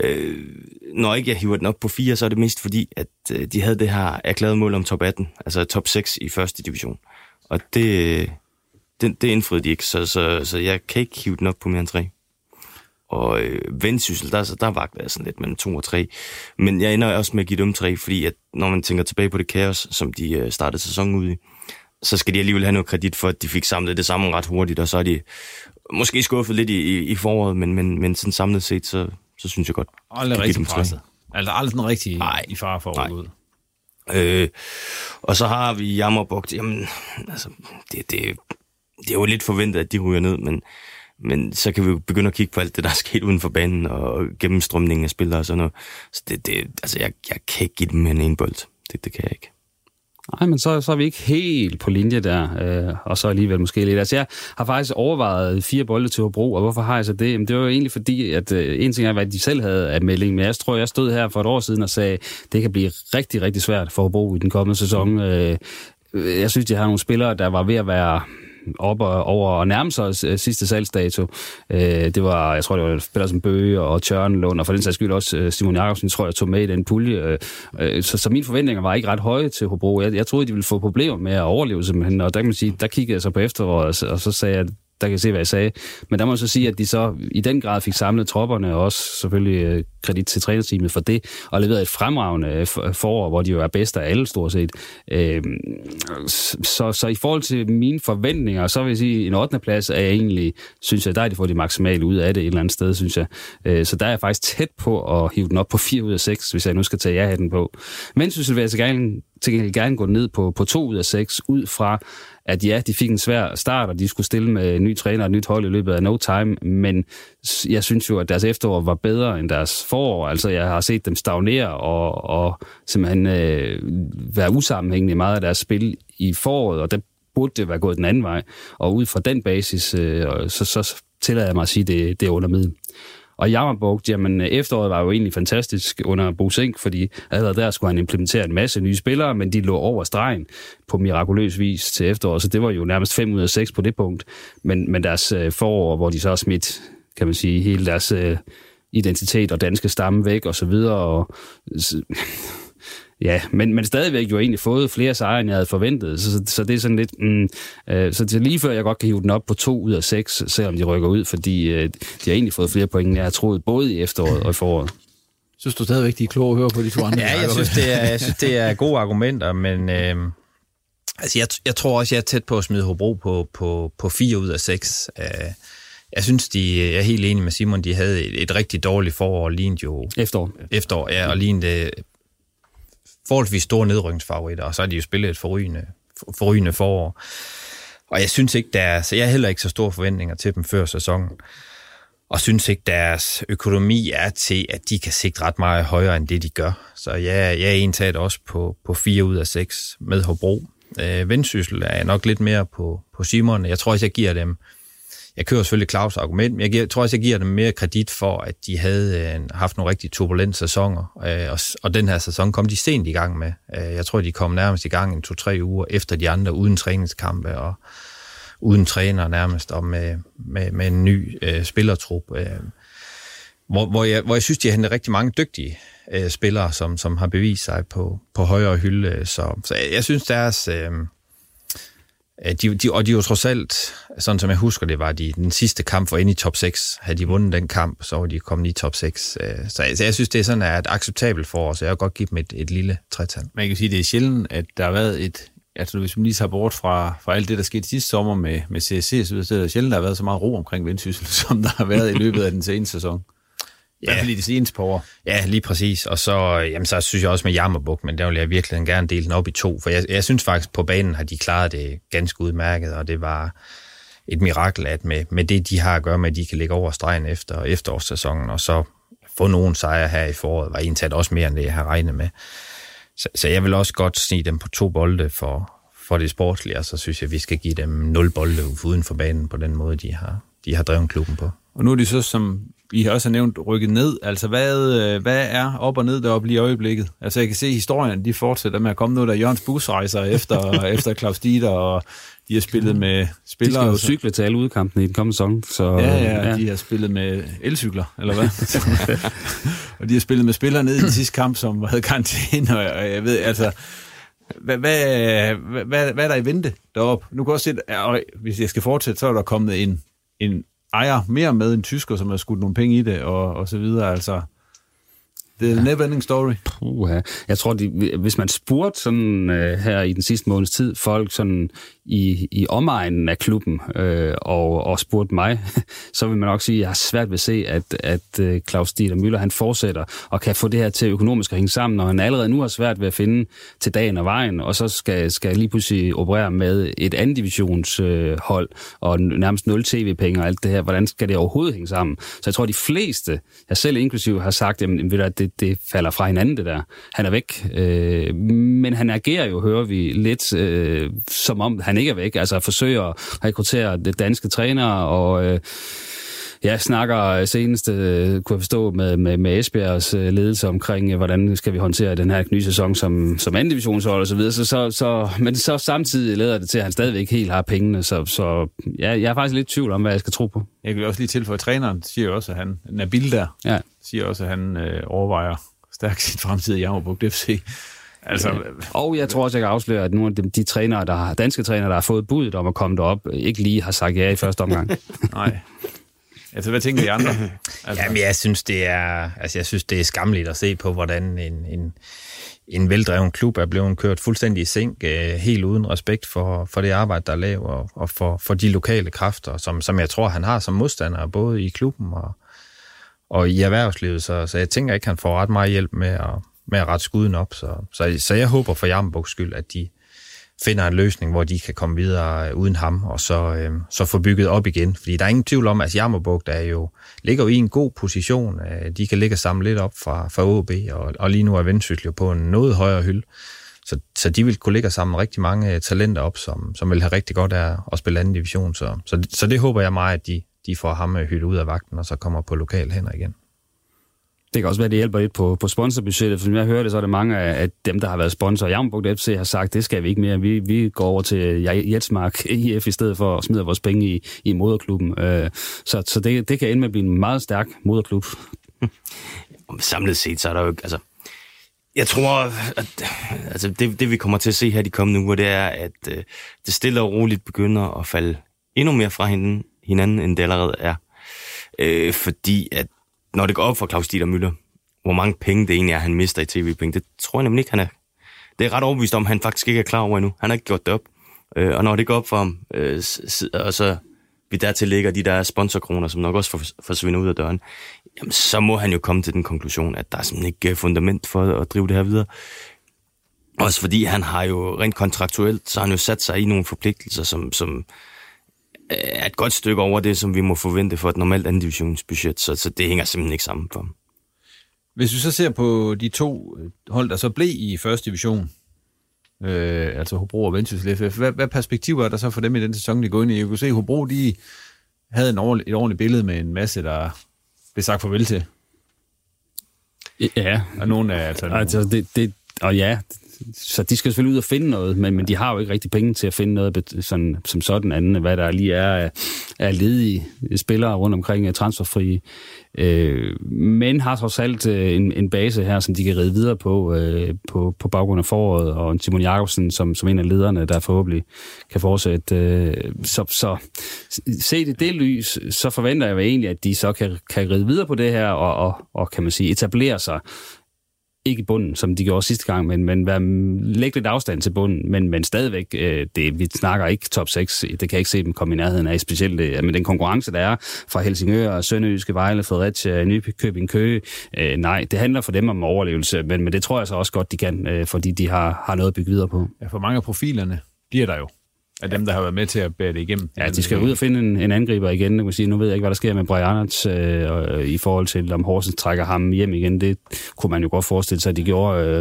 Øh, når ikke jeg hiver den op på fire, så er det mest fordi, at øh, de havde det her erklærede mål om top 18, altså top 6 i første division. Og det, det, det indfriede de ikke, så, så, så jeg kan ikke hive den op på mere end tre. Og øh, vendsyssel, der, der vagter jeg sådan lidt mellem to og tre. Men jeg ender også med at give dem tre, fordi at når man tænker tilbage på det kaos, som de øh, startede sæsonen ud i, så skal de alligevel have noget kredit for, at de fik samlet det sammen ret hurtigt, og så er de måske skuffet lidt i, i, i foråret, men, men, men sådan samlet set, så, så synes jeg godt. Aldrig rigtig presset. Altså aldrig den rigtige nej, i far for ud. Øh, og så har vi Jammerbugt. Jamen, altså, det, det, det er jo lidt forventet, at de ryger ned, men men så kan vi jo begynde at kigge på alt det, der er sket uden for banen, og gennemstrømningen af spillere og sådan noget. Så det, det, altså, jeg, jeg kan ikke give dem en, en bold. Det, det kan jeg ikke. Nej, men så, så er vi ikke helt på linje der, øh, og så alligevel måske lidt. Altså, jeg har faktisk overvejet fire bolde til Hobro, og hvorfor har jeg så det? Jamen, det var jo egentlig fordi, at øh, en ting er, hvad de selv havde af melding, men jeg tror, jeg stod her for et år siden og sagde, det kan blive rigtig, rigtig svært for Hobro i den kommende sæson. Øh, øh jeg synes, de har nogle spillere, der var ved at være op og over og nærme sig øh, sidste salgsdato. Øh, det var, jeg tror, det var Pedersen som Bøge og Tjørnlund, og for den sags skyld også øh, Simon Jakobsen, tror jeg, tog med i den pulje. Øh, så, så mine forventninger var ikke ret høje til Hobro. Jeg, jeg troede, de ville få problemer med at overleve simpelthen, og der kan man sige, der kiggede jeg så på efteråret, og så sagde jeg, der kan se, hvad jeg sagde. Men der må jeg så sige, at de så i den grad fik samlet tropperne, og også selvfølgelig øh, kredit til trænerteamet for det, og leveret et fremragende øh, forår, hvor de jo er bedst af alle stort set. Øhm, så, så i forhold til mine forventninger, så vil jeg sige, en 8. plads er jeg egentlig, synes jeg, der er de får det maksimale ud af det et eller andet sted, synes jeg. Øh, så der er jeg faktisk tæt på at hive den op på 4 ud af 6, hvis jeg nu skal tage ja-hatten på. Men synes jeg, vil jeg så gerne, til gengæld gerne gå ned på, på 2 ud af 6, ud fra, at ja, de fik en svær start, og de skulle stille med en ny træner og et nyt hold i løbet af no time, men jeg synes jo, at deres efterår var bedre end deres forår. Altså, jeg har set dem stagnere og, og simpelthen øh, være usammenhængende i meget af deres spil i foråret, og der burde det være gået den anden vej. Og ud fra den basis, øh, så, så tillader jeg mig at sige, at det, det er under middel. Og Jammerbugt, jamen øh, efteråret var jo egentlig fantastisk under Bo Sink, fordi allerede der skulle han implementere en masse nye spillere, men de lå over stregen på mirakuløs vis til efteråret, så det var jo nærmest 5 ud af 6 på det punkt. Men, men deres øh, forår, hvor de så smidt, kan man sige, hele deres øh, identitet og danske stamme væk og så videre, og Ja, men, men stadigvæk jo egentlig fået flere sejre, end jeg havde forventet. Så, så, så det er sådan lidt... Mm, øh, så er lige før, jeg godt kan hive den op på to ud af seks, selvom de rykker ud, fordi øh, de har egentlig fået flere point, end jeg har troet, både i efteråret og i foråret. Synes du stadigvæk, de er kloge at høre på de to andre? ja, jeg synes, det er, jeg synes, det er gode argumenter, men øh, altså, jeg, jeg tror også, jeg er tæt på at smide Hobro på, på, på fire ud af seks. Øh, jeg synes, de, jeg er helt enig med Simon, de havde et, et rigtig dårligt forår, lignede jo... Efterår. Efterår, ja, og lignede forholdsvis store nedrykningsfavoritter, og så har de jo spillet et forrygende, forrygende forår. Og jeg synes ikke, der så jeg har heller ikke så store forventninger til dem før sæsonen. Og synes ikke, deres økonomi er til, at de kan sigte ret meget højere end det, de gør. Så jeg, jeg er entaget også på, på 4 ud af 6 med Hobro. Øh, Vendsyssel er nok lidt mere på, på Simon. Jeg tror også, jeg giver dem jeg kører selvfølgelig Claus' argument, men jeg giver, tror også, jeg giver dem mere kredit for, at de havde øh, haft nogle rigtig turbulente sæsoner, øh, og, og den her sæson kom de sent i gang med. Øh, jeg tror, de kom nærmest i gang en to-tre uger efter de andre, uden træningskampe og uden træner nærmest, og med, med, med en ny øh, spillertrup. Øh, hvor, hvor, jeg, hvor jeg synes, de har hentet rigtig mange dygtige øh, spillere, som, som har bevist sig på, på højere hylde. Øh, så, så jeg, jeg synes, deres... Øh, Øh, de, de, og de jo trods alt, sådan som jeg husker det, var de den sidste kamp for ind i top 6. Havde de vundet den kamp, så var de kommet i top 6. Så øh, så, så jeg synes, det er sådan at acceptabelt for os. Jeg vil godt give dem et, et lille tretal. Man kan sige, det er sjældent, at der har været et, altså hvis man lige tager bort fra, fra alt det, der skete sidste sommer med, med CSC, så er det sjældent, der har været så meget ro omkring Vendsyssel, (laughs) som der har været i løbet af den seneste sæson. I hvert fald i det seneste par år. Ja, lige præcis. Og så, jamen, så synes jeg også med Jammerbuk, men der vil jeg virkelig gerne dele den op i to. For jeg, jeg synes faktisk, på banen har de klaret det ganske udmærket, og det var et mirakel, at med, med det, de har at gøre med, at de kan ligge over stregen efter efterårssæsonen, og så få nogen sejre her i foråret, var egentlig også mere, end det, jeg har regnet med. Så, så jeg vil også godt snige dem på to bolde for, for det sportslige, og så synes jeg, vi skal give dem nul bolde uden for banen på den måde, de har, de har drevet klubben på. Og nu er de så, som I har også nævnt, rykket ned. Altså, hvad, øh, hvad er op og ned deroppe lige i øjeblikket? Altså, jeg kan se, at historien de fortsætter med at komme nu, der Jørgens busrejser efter, (laughs) efter Claus Dieter, og de har spillet med spillere... De skal jo cykle til alle udkampene i den kommende sæson. Så, ja, ja, ja, de har spillet med elcykler, eller hvad? (laughs) og de har spillet med spillere ned i den sidste kamp, som havde karantæne, og jeg ved, altså... Hvad, hvad, hvad, hvad er der i vente deroppe? Nu kan jeg også se, at hvis jeg skal fortsætte, så er der kommet en, en ejer mere med en tysker, som har skudt nogle penge i det, og, og så videre. Altså, det er en never-ending story. Puh, jeg tror, de, hvis man spurgte sådan uh, her i den sidste måneds tid, folk sådan i, i omegnen af klubben øh, og, og spurgte mig, (laughs) så vil man nok sige, at jeg har svært ved at se, at, at uh, Claus Dieter Møller han fortsætter og kan få det her til økonomisk at hænge sammen, når han allerede nu har svært ved at finde til dagen og vejen, og så skal, skal lige pludselig operere med et anden divisionshold øh, og nærmest nul tv-penge og alt det her. Hvordan skal det overhovedet hænge sammen? Så jeg tror, de fleste, jeg selv inklusive, har sagt, at det, det falder fra hinanden, det der. Han er væk. Øh, men han agerer jo, hører vi, lidt øh, som om han ikke er væk. Altså forsøger at rekruttere det danske trænere, og øh, jeg snakker senest, øh, kunne jeg forstå, med, med, med Esbjergs øh, ledelse omkring, øh, hvordan skal vi håndtere den her nye sæson som, som anden divisionshold og så videre. Så, så, så, men så samtidig leder det til, at han stadigvæk ikke helt har pengene, så, så ja, jeg er faktisk lidt i tvivl om, hvad jeg skal tro på. Jeg kan også lige tilføje, at træneren siger også, at han, Nabil der, ja. Siger også, at han øh, overvejer stærkt sit fremtid i Jammerbuk FC. Altså, og jeg tror også, jeg kan afsløre, at nogle af de, de trænere, der har, danske trænere, der har fået budet om at komme derop, ikke lige har sagt ja i første omgang. (laughs) Nej. Altså, hvad tænker de andre? Altså... Jamen, jeg synes, det er, altså, jeg synes, det er skamligt at se på, hvordan en, en, en veldreven klub er blevet kørt fuldstændig i sink, øh, helt uden respekt for, for det arbejde, der er lavet, og, og for, for de lokale kræfter, som, som jeg tror, han har som modstander, både i klubben og, og i erhvervslivet. Så, så jeg tænker ikke, han får ret meget hjælp med at, med at rette skuden op. Så, så, så jeg håber for Jammerbuks skyld, at de finder en løsning, hvor de kan komme videre øh, uden ham, og så, øh, så få bygget op igen. Fordi der er ingen tvivl om, at Jammerbugt er jo, ligger jo i en god position. Øh, de kan ligge sammen lidt op fra, fra OB, og, og lige nu er Vendsyssel jo på en noget højere hylde. Så, så de vil kunne ligge sammen rigtig mange øh, talenter op, som, som vil have rigtig godt af at spille anden division. Så, så, så det håber jeg meget, at de, de får ham hyldet ud af vagten, og så kommer på lokal hænder igen. Det kan også være, at det hjælper lidt på, på sponsorbudgettet, for som jeg hører det, så er det mange af dem, der har været sponsor af Jammerbugt FC, har sagt, det skal vi ikke mere. Vi, vi går over til Jetsmark (laughs) IF i stedet for at smide vores penge i, i moderklubben. Øh, så så det, det kan ende med at blive en meget stærk moderklub. (laughs) Samlet set, så er der jo altså, Jeg tror, at altså det, det, vi kommer til at se her de kommende uger, det er, at øh, det stille og roligt begynder at falde endnu mere fra hinanden, hinanden end det allerede er. Øh, fordi at når det går op for Claus Dieter Møller, hvor mange penge det egentlig er, han mister i tv-penge, det tror jeg nemlig ikke, han er. Det er ret overbevist om, han faktisk ikke er klar over endnu. Han har ikke gjort det op. Øh, og når det går op for ham, øh, og så vi dertil ligger de der sponsorkroner, som nok også forsvinder ud af døren, jamen, så må han jo komme til den konklusion, at der er simpelthen ikke øh, fundament for at drive det her videre. Også fordi han har jo rent kontraktuelt, så har han jo sat sig i nogle forpligtelser, som, som er et godt stykke over det, som vi må forvente for et normalt anden divisionsbudget, så, så det hænger simpelthen ikke sammen for ham. Hvis vi så ser på de to hold, der så blev i første division, øh, altså Hobro og Vendsyssel FF. Hvad, hvad perspektiver er der så for dem i den sæson, de går ind i? Jeg kunne se, at Hobro de havde en ordentlig, et ordentligt billede med en masse, der blev sagt farvel til. Ja. Og nogen af... Altså, altså det, det, og ja, så de skal selvfølgelig ud og finde noget, men, men de har jo ikke rigtig penge til at finde noget sådan, som sådan andet, hvad der lige er af, af ledige spillere rundt omkring transferfri. Øh, men har trods alt øh, en, en base her, som de kan ride videre på, øh, på, på baggrund af foråret, og Simon Jakobsen som, som en af lederne, der forhåbentlig kan fortsætte. Øh, så, så set i det lys, så forventer jeg egentlig, at de så kan, kan ride videre på det her, og, og, og kan man sige, etablere sig ikke i bunden, som de gjorde sidste gang, men, men være, lægge lidt afstand til bunden, men, men stadigvæk, øh, det, vi snakker ikke top 6, det kan jeg ikke se dem komme i nærheden af, specielt øh, det, men den konkurrence, der er fra Helsingør, Sønderjyske, Vejle, Fredericia, Nykøbing, Køge. Øh, nej, det handler for dem om overlevelse, men, men det tror jeg så også godt, de kan, øh, fordi de har, har noget at bygge videre på. Ja, for mange af profilerne bliver der jo af dem, der har været med til at bære det igennem. Ja, de skal ud og finde en, en angriber igen. Jeg sige, nu ved jeg ikke, hvad der sker med Brianats øh, i forhold til, om Horsens trækker ham hjem igen. Det kunne man jo godt forestille sig, at de gjorde. Øh,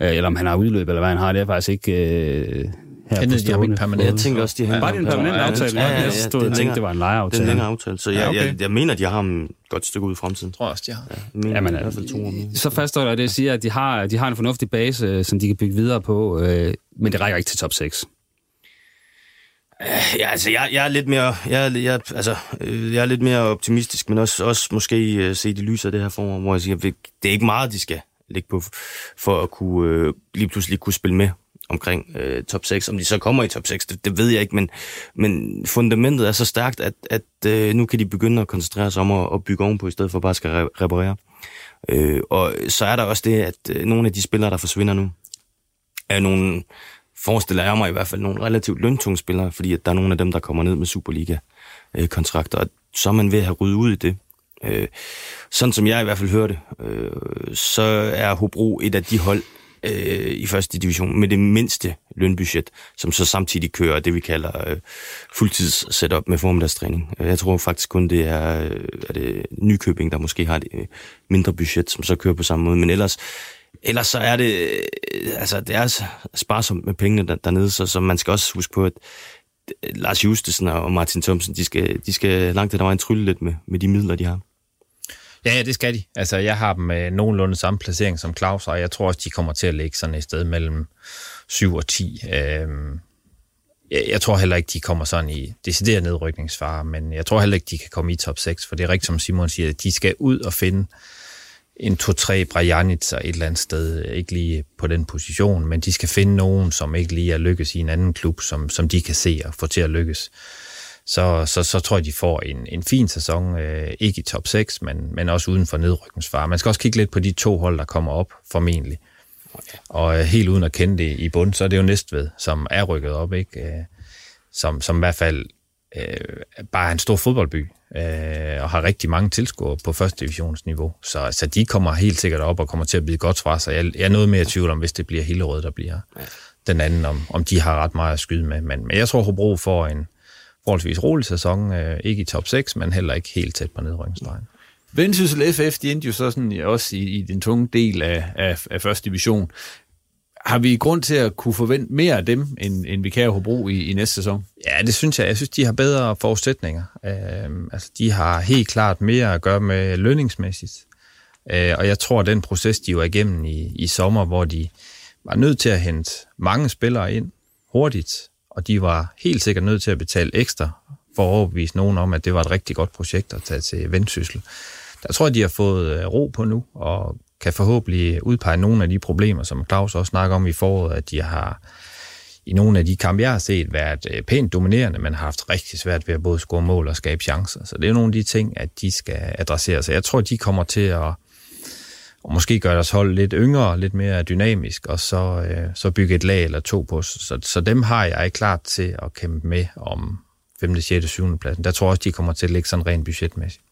øh, eller om han har udløb, eller hvad han har. Det er faktisk ikke... Øh, her Hentede de ham ikke permanent? Jeg tænker også, de har... Ja, Bare det en permanent aftale? Ja, ja, ja, jeg stod og tænkte, det var en lejeaftale. Det er en længere aftale, så jeg, ja, okay. jeg, jeg mener, de har ham godt stykke ud i fremtiden. Tror jeg også, de har. Ja, mener, ja, men, i hvert fald to år Så fastholder jeg det, at sige, at de har, de har en fornuftig base, som de kan bygge videre på, øh, men det rækker ikke til top 6. Øh, ja, altså, jeg, jeg er lidt mere, jeg, jeg, altså, øh, jeg er lidt mere optimistisk, men også, også måske øh, uh, se de lyser af det her forår, hvor jeg siger, det er ikke meget, de skal ligge på, for at kunne, uh, lige pludselig kunne spille med omkring øh, top 6. Om de så kommer i top 6, det, det ved jeg ikke, men, men fundamentet er så stærkt, at, at øh, nu kan de begynde at koncentrere sig om at, at bygge ovenpå, i stedet for bare at skal reparere. Øh, og så er der også det, at øh, nogle af de spillere, der forsvinder nu, er nogle forestiller jeg mig i hvert fald nogle relativt løntunge spillere, fordi at der er nogle af dem, der kommer ned med Superliga-kontrakter, og så er man ved at have ryddet ud i det. Øh, sådan som jeg i hvert fald hørte, øh, så er Hobro et af de hold øh, i første division med det mindste lønbudget, som så samtidig kører det, vi kalder øh, fuldtids setup med formiddagstræning. Øh, jeg tror faktisk kun, det er, øh, er det Nykøbing, der måske har et øh, mindre budget, som så kører på samme måde, men ellers Ellers så er det, øh, altså det er sparsomt med pengene der, dernede, så, så man skal også huske på, at øh, Lars Justesen og Martin Thomsen, de skal, de skal langt der en trylle lidt med, med de midler, de har. Ja, ja, det skal de. Altså, jeg har dem med nogenlunde samme placering som Claus, og jeg tror også, de kommer til at ligge sådan et sted mellem 7 og 10. Øhm, jeg tror heller ikke, de kommer sådan i decideret nedrykningsfare, men jeg tror heller ikke, de kan komme i top 6, for det er rigtigt, som Simon siger, at de skal ud og finde en to-tre Brajanitser et eller andet sted, ikke lige på den position, men de skal finde nogen, som ikke lige er lykkes i en anden klub, som, som de kan se og få til at lykkes. Så, så, så tror jeg, de får en, en fin sæson, øh, ikke i top 6, men, men også uden for nedrykningsfare. Man skal også kigge lidt på de to hold, der kommer op, formentlig. Og øh, helt uden at kende det i bund, så er det jo Næstved, som er rykket op, ikke? Øh, som, som i hvert fald øh, bare er en stor fodboldby øh, og har rigtig mange tilskuere på første divisionsniveau. Så, så de kommer helt sikkert op og kommer til at blive godt fra sig. Jeg, jeg er noget mere i tvivl om, hvis det bliver hele rød, der bliver ja. den anden, om, om de har ret meget at skyde med. Men, men jeg tror, Hobro får en forholdsvis rolig sæson. Øh, ikke i top 6, men heller ikke helt tæt på nedrykningsstregen. Vendsyssel FF, de endte jo så sådan også i, i den tunge del af, af, af første division. Har vi grund til at kunne forvente mere af dem, end, end vi kan have Hobro i, i næste sæson? Ja, det synes jeg. Jeg synes, de har bedre forudsætninger. Øh, altså, de har helt klart mere at gøre med lønningsmæssigt. Øh, og jeg tror, at den proces, de var igennem i, i sommer, hvor de var nødt til at hente mange spillere ind hurtigt, og de var helt sikkert nødt til at betale ekstra for at overbevise nogen om, at det var et rigtig godt projekt at tage til Vendsyssel. Der tror jeg, de har fået øh, ro på nu, og kan forhåbentlig udpege nogle af de problemer, som Claus også snakker om i foråret, at de har i nogle af de kampe, jeg har set, været øh, pænt dominerende, men har haft rigtig svært ved at både score mål og skabe chancer. Så det er nogle af de ting, at de skal adressere. sig. jeg tror, de kommer til at og måske gøre deres hold lidt yngre, lidt mere dynamisk, og så, øh, så bygge et lag eller to på. Så, så dem har jeg klar til at kæmpe med om 5., 6., 7. pladsen. Der tror jeg også, de kommer til at ligge sådan rent budgetmæssigt.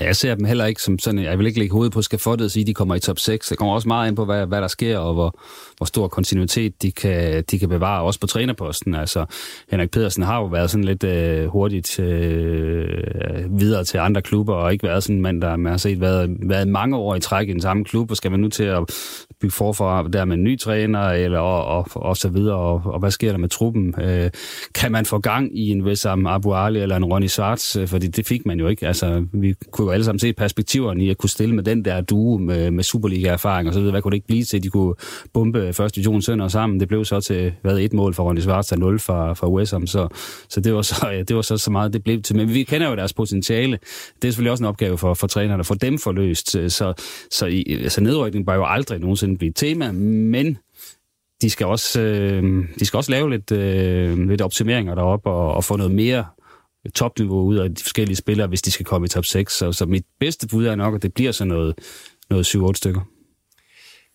Jeg ser dem heller ikke som sådan, jeg vil ikke lægge hovedet på skafottet og sige, at de kommer i top 6. Det kommer også meget ind på, hvad, hvad der sker, og hvor, hvor stor kontinuitet de kan, de kan bevare, også på trænerposten. Altså, Henrik Pedersen har jo været sådan lidt øh, hurtigt øh, videre til andre klubber, og ikke været sådan en mand, der man har set været, været mange år i træk i den samme klub, og skal man nu til at bygge forfra der med en ny træner, eller og, og, og så videre, og, og hvad sker der med truppen? Øh, kan man få gang i en Wessam Abu Ali eller en Ronny Schwarz? Øh, fordi det fik man jo ikke. Altså, vi kunne jo alle sammen se perspektiverne i at kunne stille med den der duo med, med Superliga-erfaring og så videre. Hvad kunne det ikke blive til? De kunne bombe første division sønder sammen. Det blev så til, hvad, et mål for Ronny Svarts og 0 for, for West Ham. Så, så, det var så, (laughs) ja, det var så, så meget, det blev til. Men vi kender jo deres potentiale. Det er selvfølgelig også en opgave for, for trænerne at få dem forløst. Så, så i, altså nedrykning bør jo aldrig nogensinde blive et tema, men de skal også, øh, de skal også lave lidt, øh, lidt optimeringer deroppe og, og få noget mere topniveau ud af de forskellige spillere, hvis de skal komme i top 6. Så, så mit bedste bud er nok, at det bliver sådan noget, noget 7-8 stykker.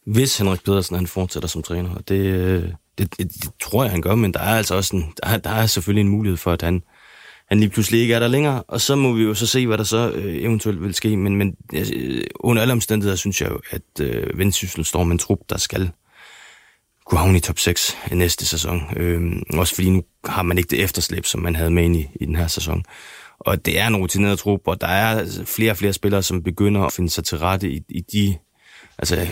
Hvis Henrik Pedersen han fortsætter som træner, og det, øh, det, det, det tror jeg, han gør, men der er altså også en, der, er, der er selvfølgelig en mulighed for, at han, han lige pludselig ikke er der længere, og så må vi jo så se, hvad der så øh, eventuelt vil ske. Men, men øh, under alle omstændigheder synes jeg jo, at øh, Vendsyssel står med en trup, der skal kunne havne i top 6 i næste sæson. Øhm, også fordi nu har man ikke det efterslæb, som man havde med i, i den her sæson. Og det er en rutineret trup, og der er flere og flere spillere, som begynder at finde sig til rette i, i de... Altså,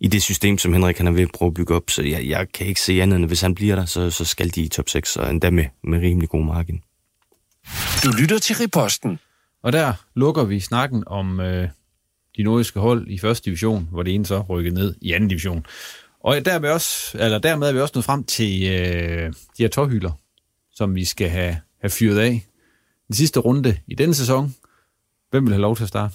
i det system, som Henrik han er ved at prøve at bygge op. Så jeg, jeg kan ikke se andet end, hvis han bliver der, så, så skal de i top 6, og endda med, med rimelig god margin. Du lytter til Riposten. Og der lukker vi snakken om øh, de nordiske hold i første division, hvor det ene så rykkede ned i anden division. Og dermed, også, eller dermed er vi også nået frem til øh, de her tårhylder, som vi skal have, have fyret af. Den sidste runde i denne sæson. Hvem vil have lov til at starte?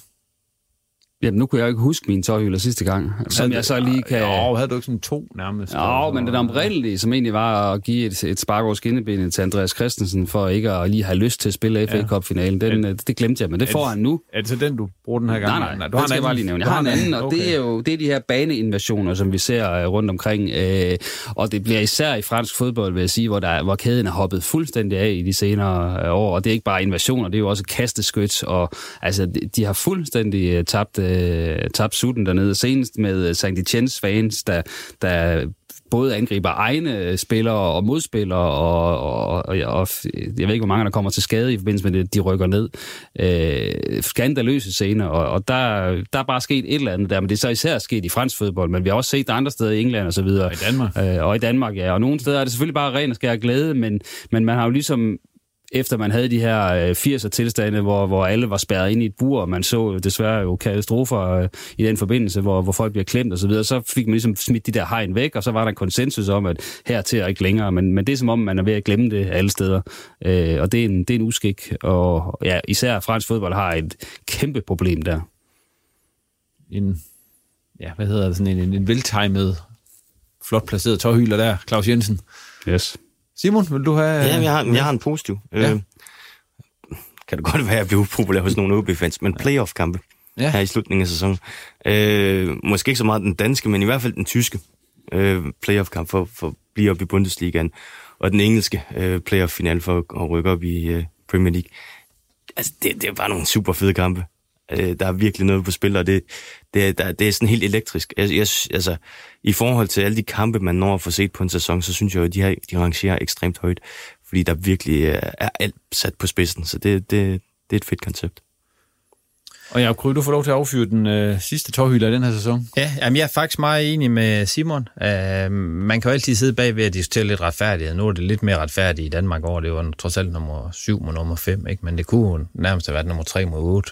Jamen, nu kunne jeg ikke huske min tøjhylder sidste gang, som jeg så lige kan... Jo, havde du ikke sådan to nærmest? Jo, men den oprindelige, som egentlig var at give et, et spark over skinnebenet til Andreas Christensen, for ikke at lige have lyst til at spille FA Cup-finalen, den, er, det glemte jeg, men det får han nu. Er det så den, du bruger den her gang? Nej, nej, nej du har den skal jeg bare lige nævne. Jeg har en anden, og okay. det er jo det er de her baneinvasioner, som vi ser øh, rundt omkring, øh, og det bliver især i fransk fodbold, vil jeg sige, hvor, der, hvor kæden er hoppet fuldstændig af i de senere øh, år, og det er ikke bare invasioner, det er jo også kasteskyt, og altså, de, de har fuldstændig tabt øh, tabt sutten dernede. Senest med St. Etienne's fans, der, der både angriber egne spillere og modspillere, og, og, og, og jeg ved ikke, hvor mange der kommer til skade i forbindelse med det, de rykker ned. Øh, skandaløse scener, og, og der, der er bare sket et eller andet der, men det er så især sket i fransk fodbold, men vi har også set det andre steder i England og så videre. Og i Danmark. Øh, og i Danmark, ja. Og nogle steder er det selvfølgelig bare ren og skær glæde, men, men man har jo ligesom efter man havde de her 80'er tilstande, hvor, hvor alle var spærret ind i et bur, og man så desværre jo katastrofer øh, i den forbindelse, hvor, hvor folk bliver klemt og så videre, så fik man ligesom smidt de der hegn væk, og så var der en konsensus om, at her til er ikke længere, men, men det er som om, man er ved at glemme det alle steder, øh, og det er, en, det er en uskik, og ja, især fransk fodbold har et kæmpe problem der. En, ja, hvad hedder det, sådan en, en, en veltimet, flot placeret tårhyler der, Claus Jensen. Yes. Simon, vil du have... Ja, jeg har, jeg har en positiv. Ja. Øh, kan det godt være, at jeg bliver upopulær hos nogle OB-fans, men playoff-kampe ja. her i slutningen af sæsonen. Øh, måske ikke så meget den danske, men i hvert fald den tyske øh, playoff-kamp for, for at blive op i Bundesligaen, og den engelske øh, playoff-final for at rykke op i øh, Premier League. Altså, det, det er bare nogle super fede kampe. Øh, der er virkelig noget på spil, og det, det, der, det er sådan helt elektrisk. Jeg, jeg, altså, I forhold til alle de kampe, man når at få set på en sæson, så synes jeg jo, at de, her, de rangerer ekstremt højt, fordi der virkelig er alt sat på spidsen, så det, det, det er et fedt koncept. Og jeg Kry, du får lov til at affyre den øh, sidste tårhylder i den her sæson. Ja, jamen jeg er faktisk meget enig med Simon. Uh, man kan jo altid sidde bag ved at diskutere lidt retfærdighed. Nu er det lidt mere retfærdigt i Danmark over. Det var trods alt nummer 7 mod nummer 5, ikke? men det kunne nærmest have været nummer 3 mod 8.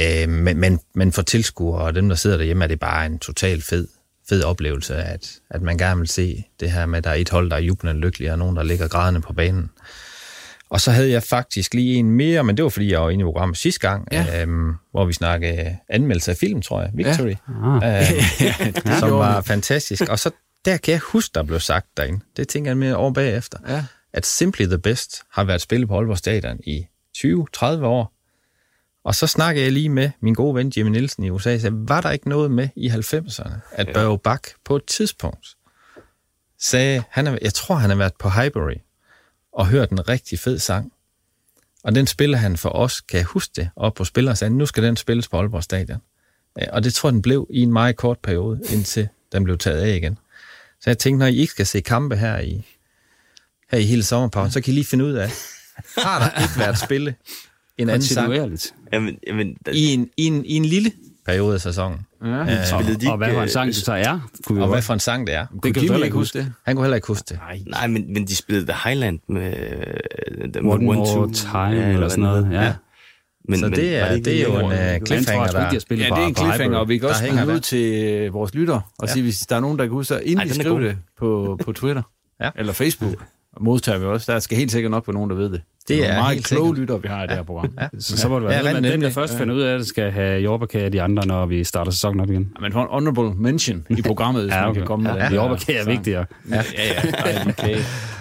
Øh, men, men, men for tilskuere og dem, der sidder derhjemme, er det bare en total fed, fed oplevelse, at, at man gerne vil se det her med, at der er et hold, der er jublende lykkelig, og nogen, der ligger grædende på banen. Og så havde jeg faktisk lige en mere, men det var fordi, jeg var inde i programmet sidste gang, Ja. øhm, hvor vi snakkede anmeldelse af film, tror jeg, Victory, Ja. (laughs) øhm, det som var fantastisk. Og så der kan jeg huske, der blev sagt derinde, det tænker jeg mere over bagefter, Ja. at Simply the Best har været spillet på Aalborg Stadion i 20-30 år. Og så snakkede jeg lige med min gode ven Jimmy Nielsen i USA, og sagde, var der ikke noget med i 90'erne, at Børge Bak på et tidspunkt sagde, han er, jeg tror, han har været på Highbury og hørt en rigtig fed sang. Og den spiller han for os, kan jeg huske det, op på spiller og sagde, nu skal den spilles på Aalborg Stadion. Og det tror jeg, den blev i en meget kort periode, indtil den blev taget af igen. Så jeg tænkte, når I ikke skal se kampe her i, her i hele sommerpausen, så kan I lige finde ud af, har der ikke været spille en anden sang Jamen, jamen, i en, i en, i en lille periode af sæsonen? Ja. Øh, spillede de Og hvad for en ikke, sang øh, det så er, kunne vi og hvad for en sang det er? Det kan du Jimmy heller ikke huske det? Han kunne heller ikke huske det. Nej, men, men de spillede The Highland med... øh, The One One More Two. Time, Ja, eller sådan noget. Ja. hedder. Men, Så men det er- ikke det er jo en, øh, tror cliffhanger, de der- Ja, det er en cliffhanger, og vi kan Der også skrive ud der. til øh, vores lytter og Ja. sige, hvis der er nogen, der kan huske det, inden er skriver det på, på Twitter Ja. eller Facebook, modtager vi også. Der skal helt sikkert nok være nogen, der ved det. Det er er nogle meget kloge lytter, vi har i det her program. Ja. Så, så må det være Ja, ja, men dem, der nemlig. først finder ud af det, skal have jordbærkage af de andre, når vi starter sæsonen op igen. Men for en honorable mention i programmet, hvis (laughs) Ja, man okay. kan komme med Ja, der jordbærkage er vigtigere. Ja, ja, ja. (laughs)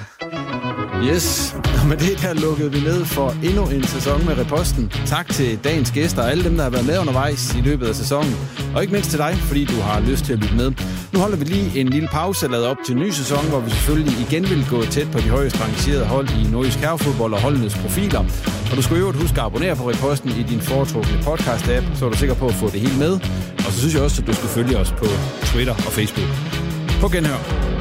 Yes, og med det der lukkede vi ned for endnu en sæson med Reposten. Tak til dagens gæster og alle dem, der har været med undervejs i løbet af sæsonen. Og ikke mindst til dig, fordi du har lyst til at lytte med. Nu holder vi lige en lille pause og lader op til en ny sæson, hvor vi selvfølgelig igen vil gå tæt på de højest rangerede hold i nordisk herrefodbold og holdenes profiler. Og du skal jo øvrigt huske at abonnere på Reposten i din foretrukne podcast-app, så er du sikker på at få det hele med. Og så synes jeg også, at du skal følge os på Twitter og Facebook. På genhør.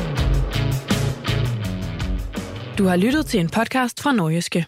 Du har lyttet til en podcast fra Nordjyske.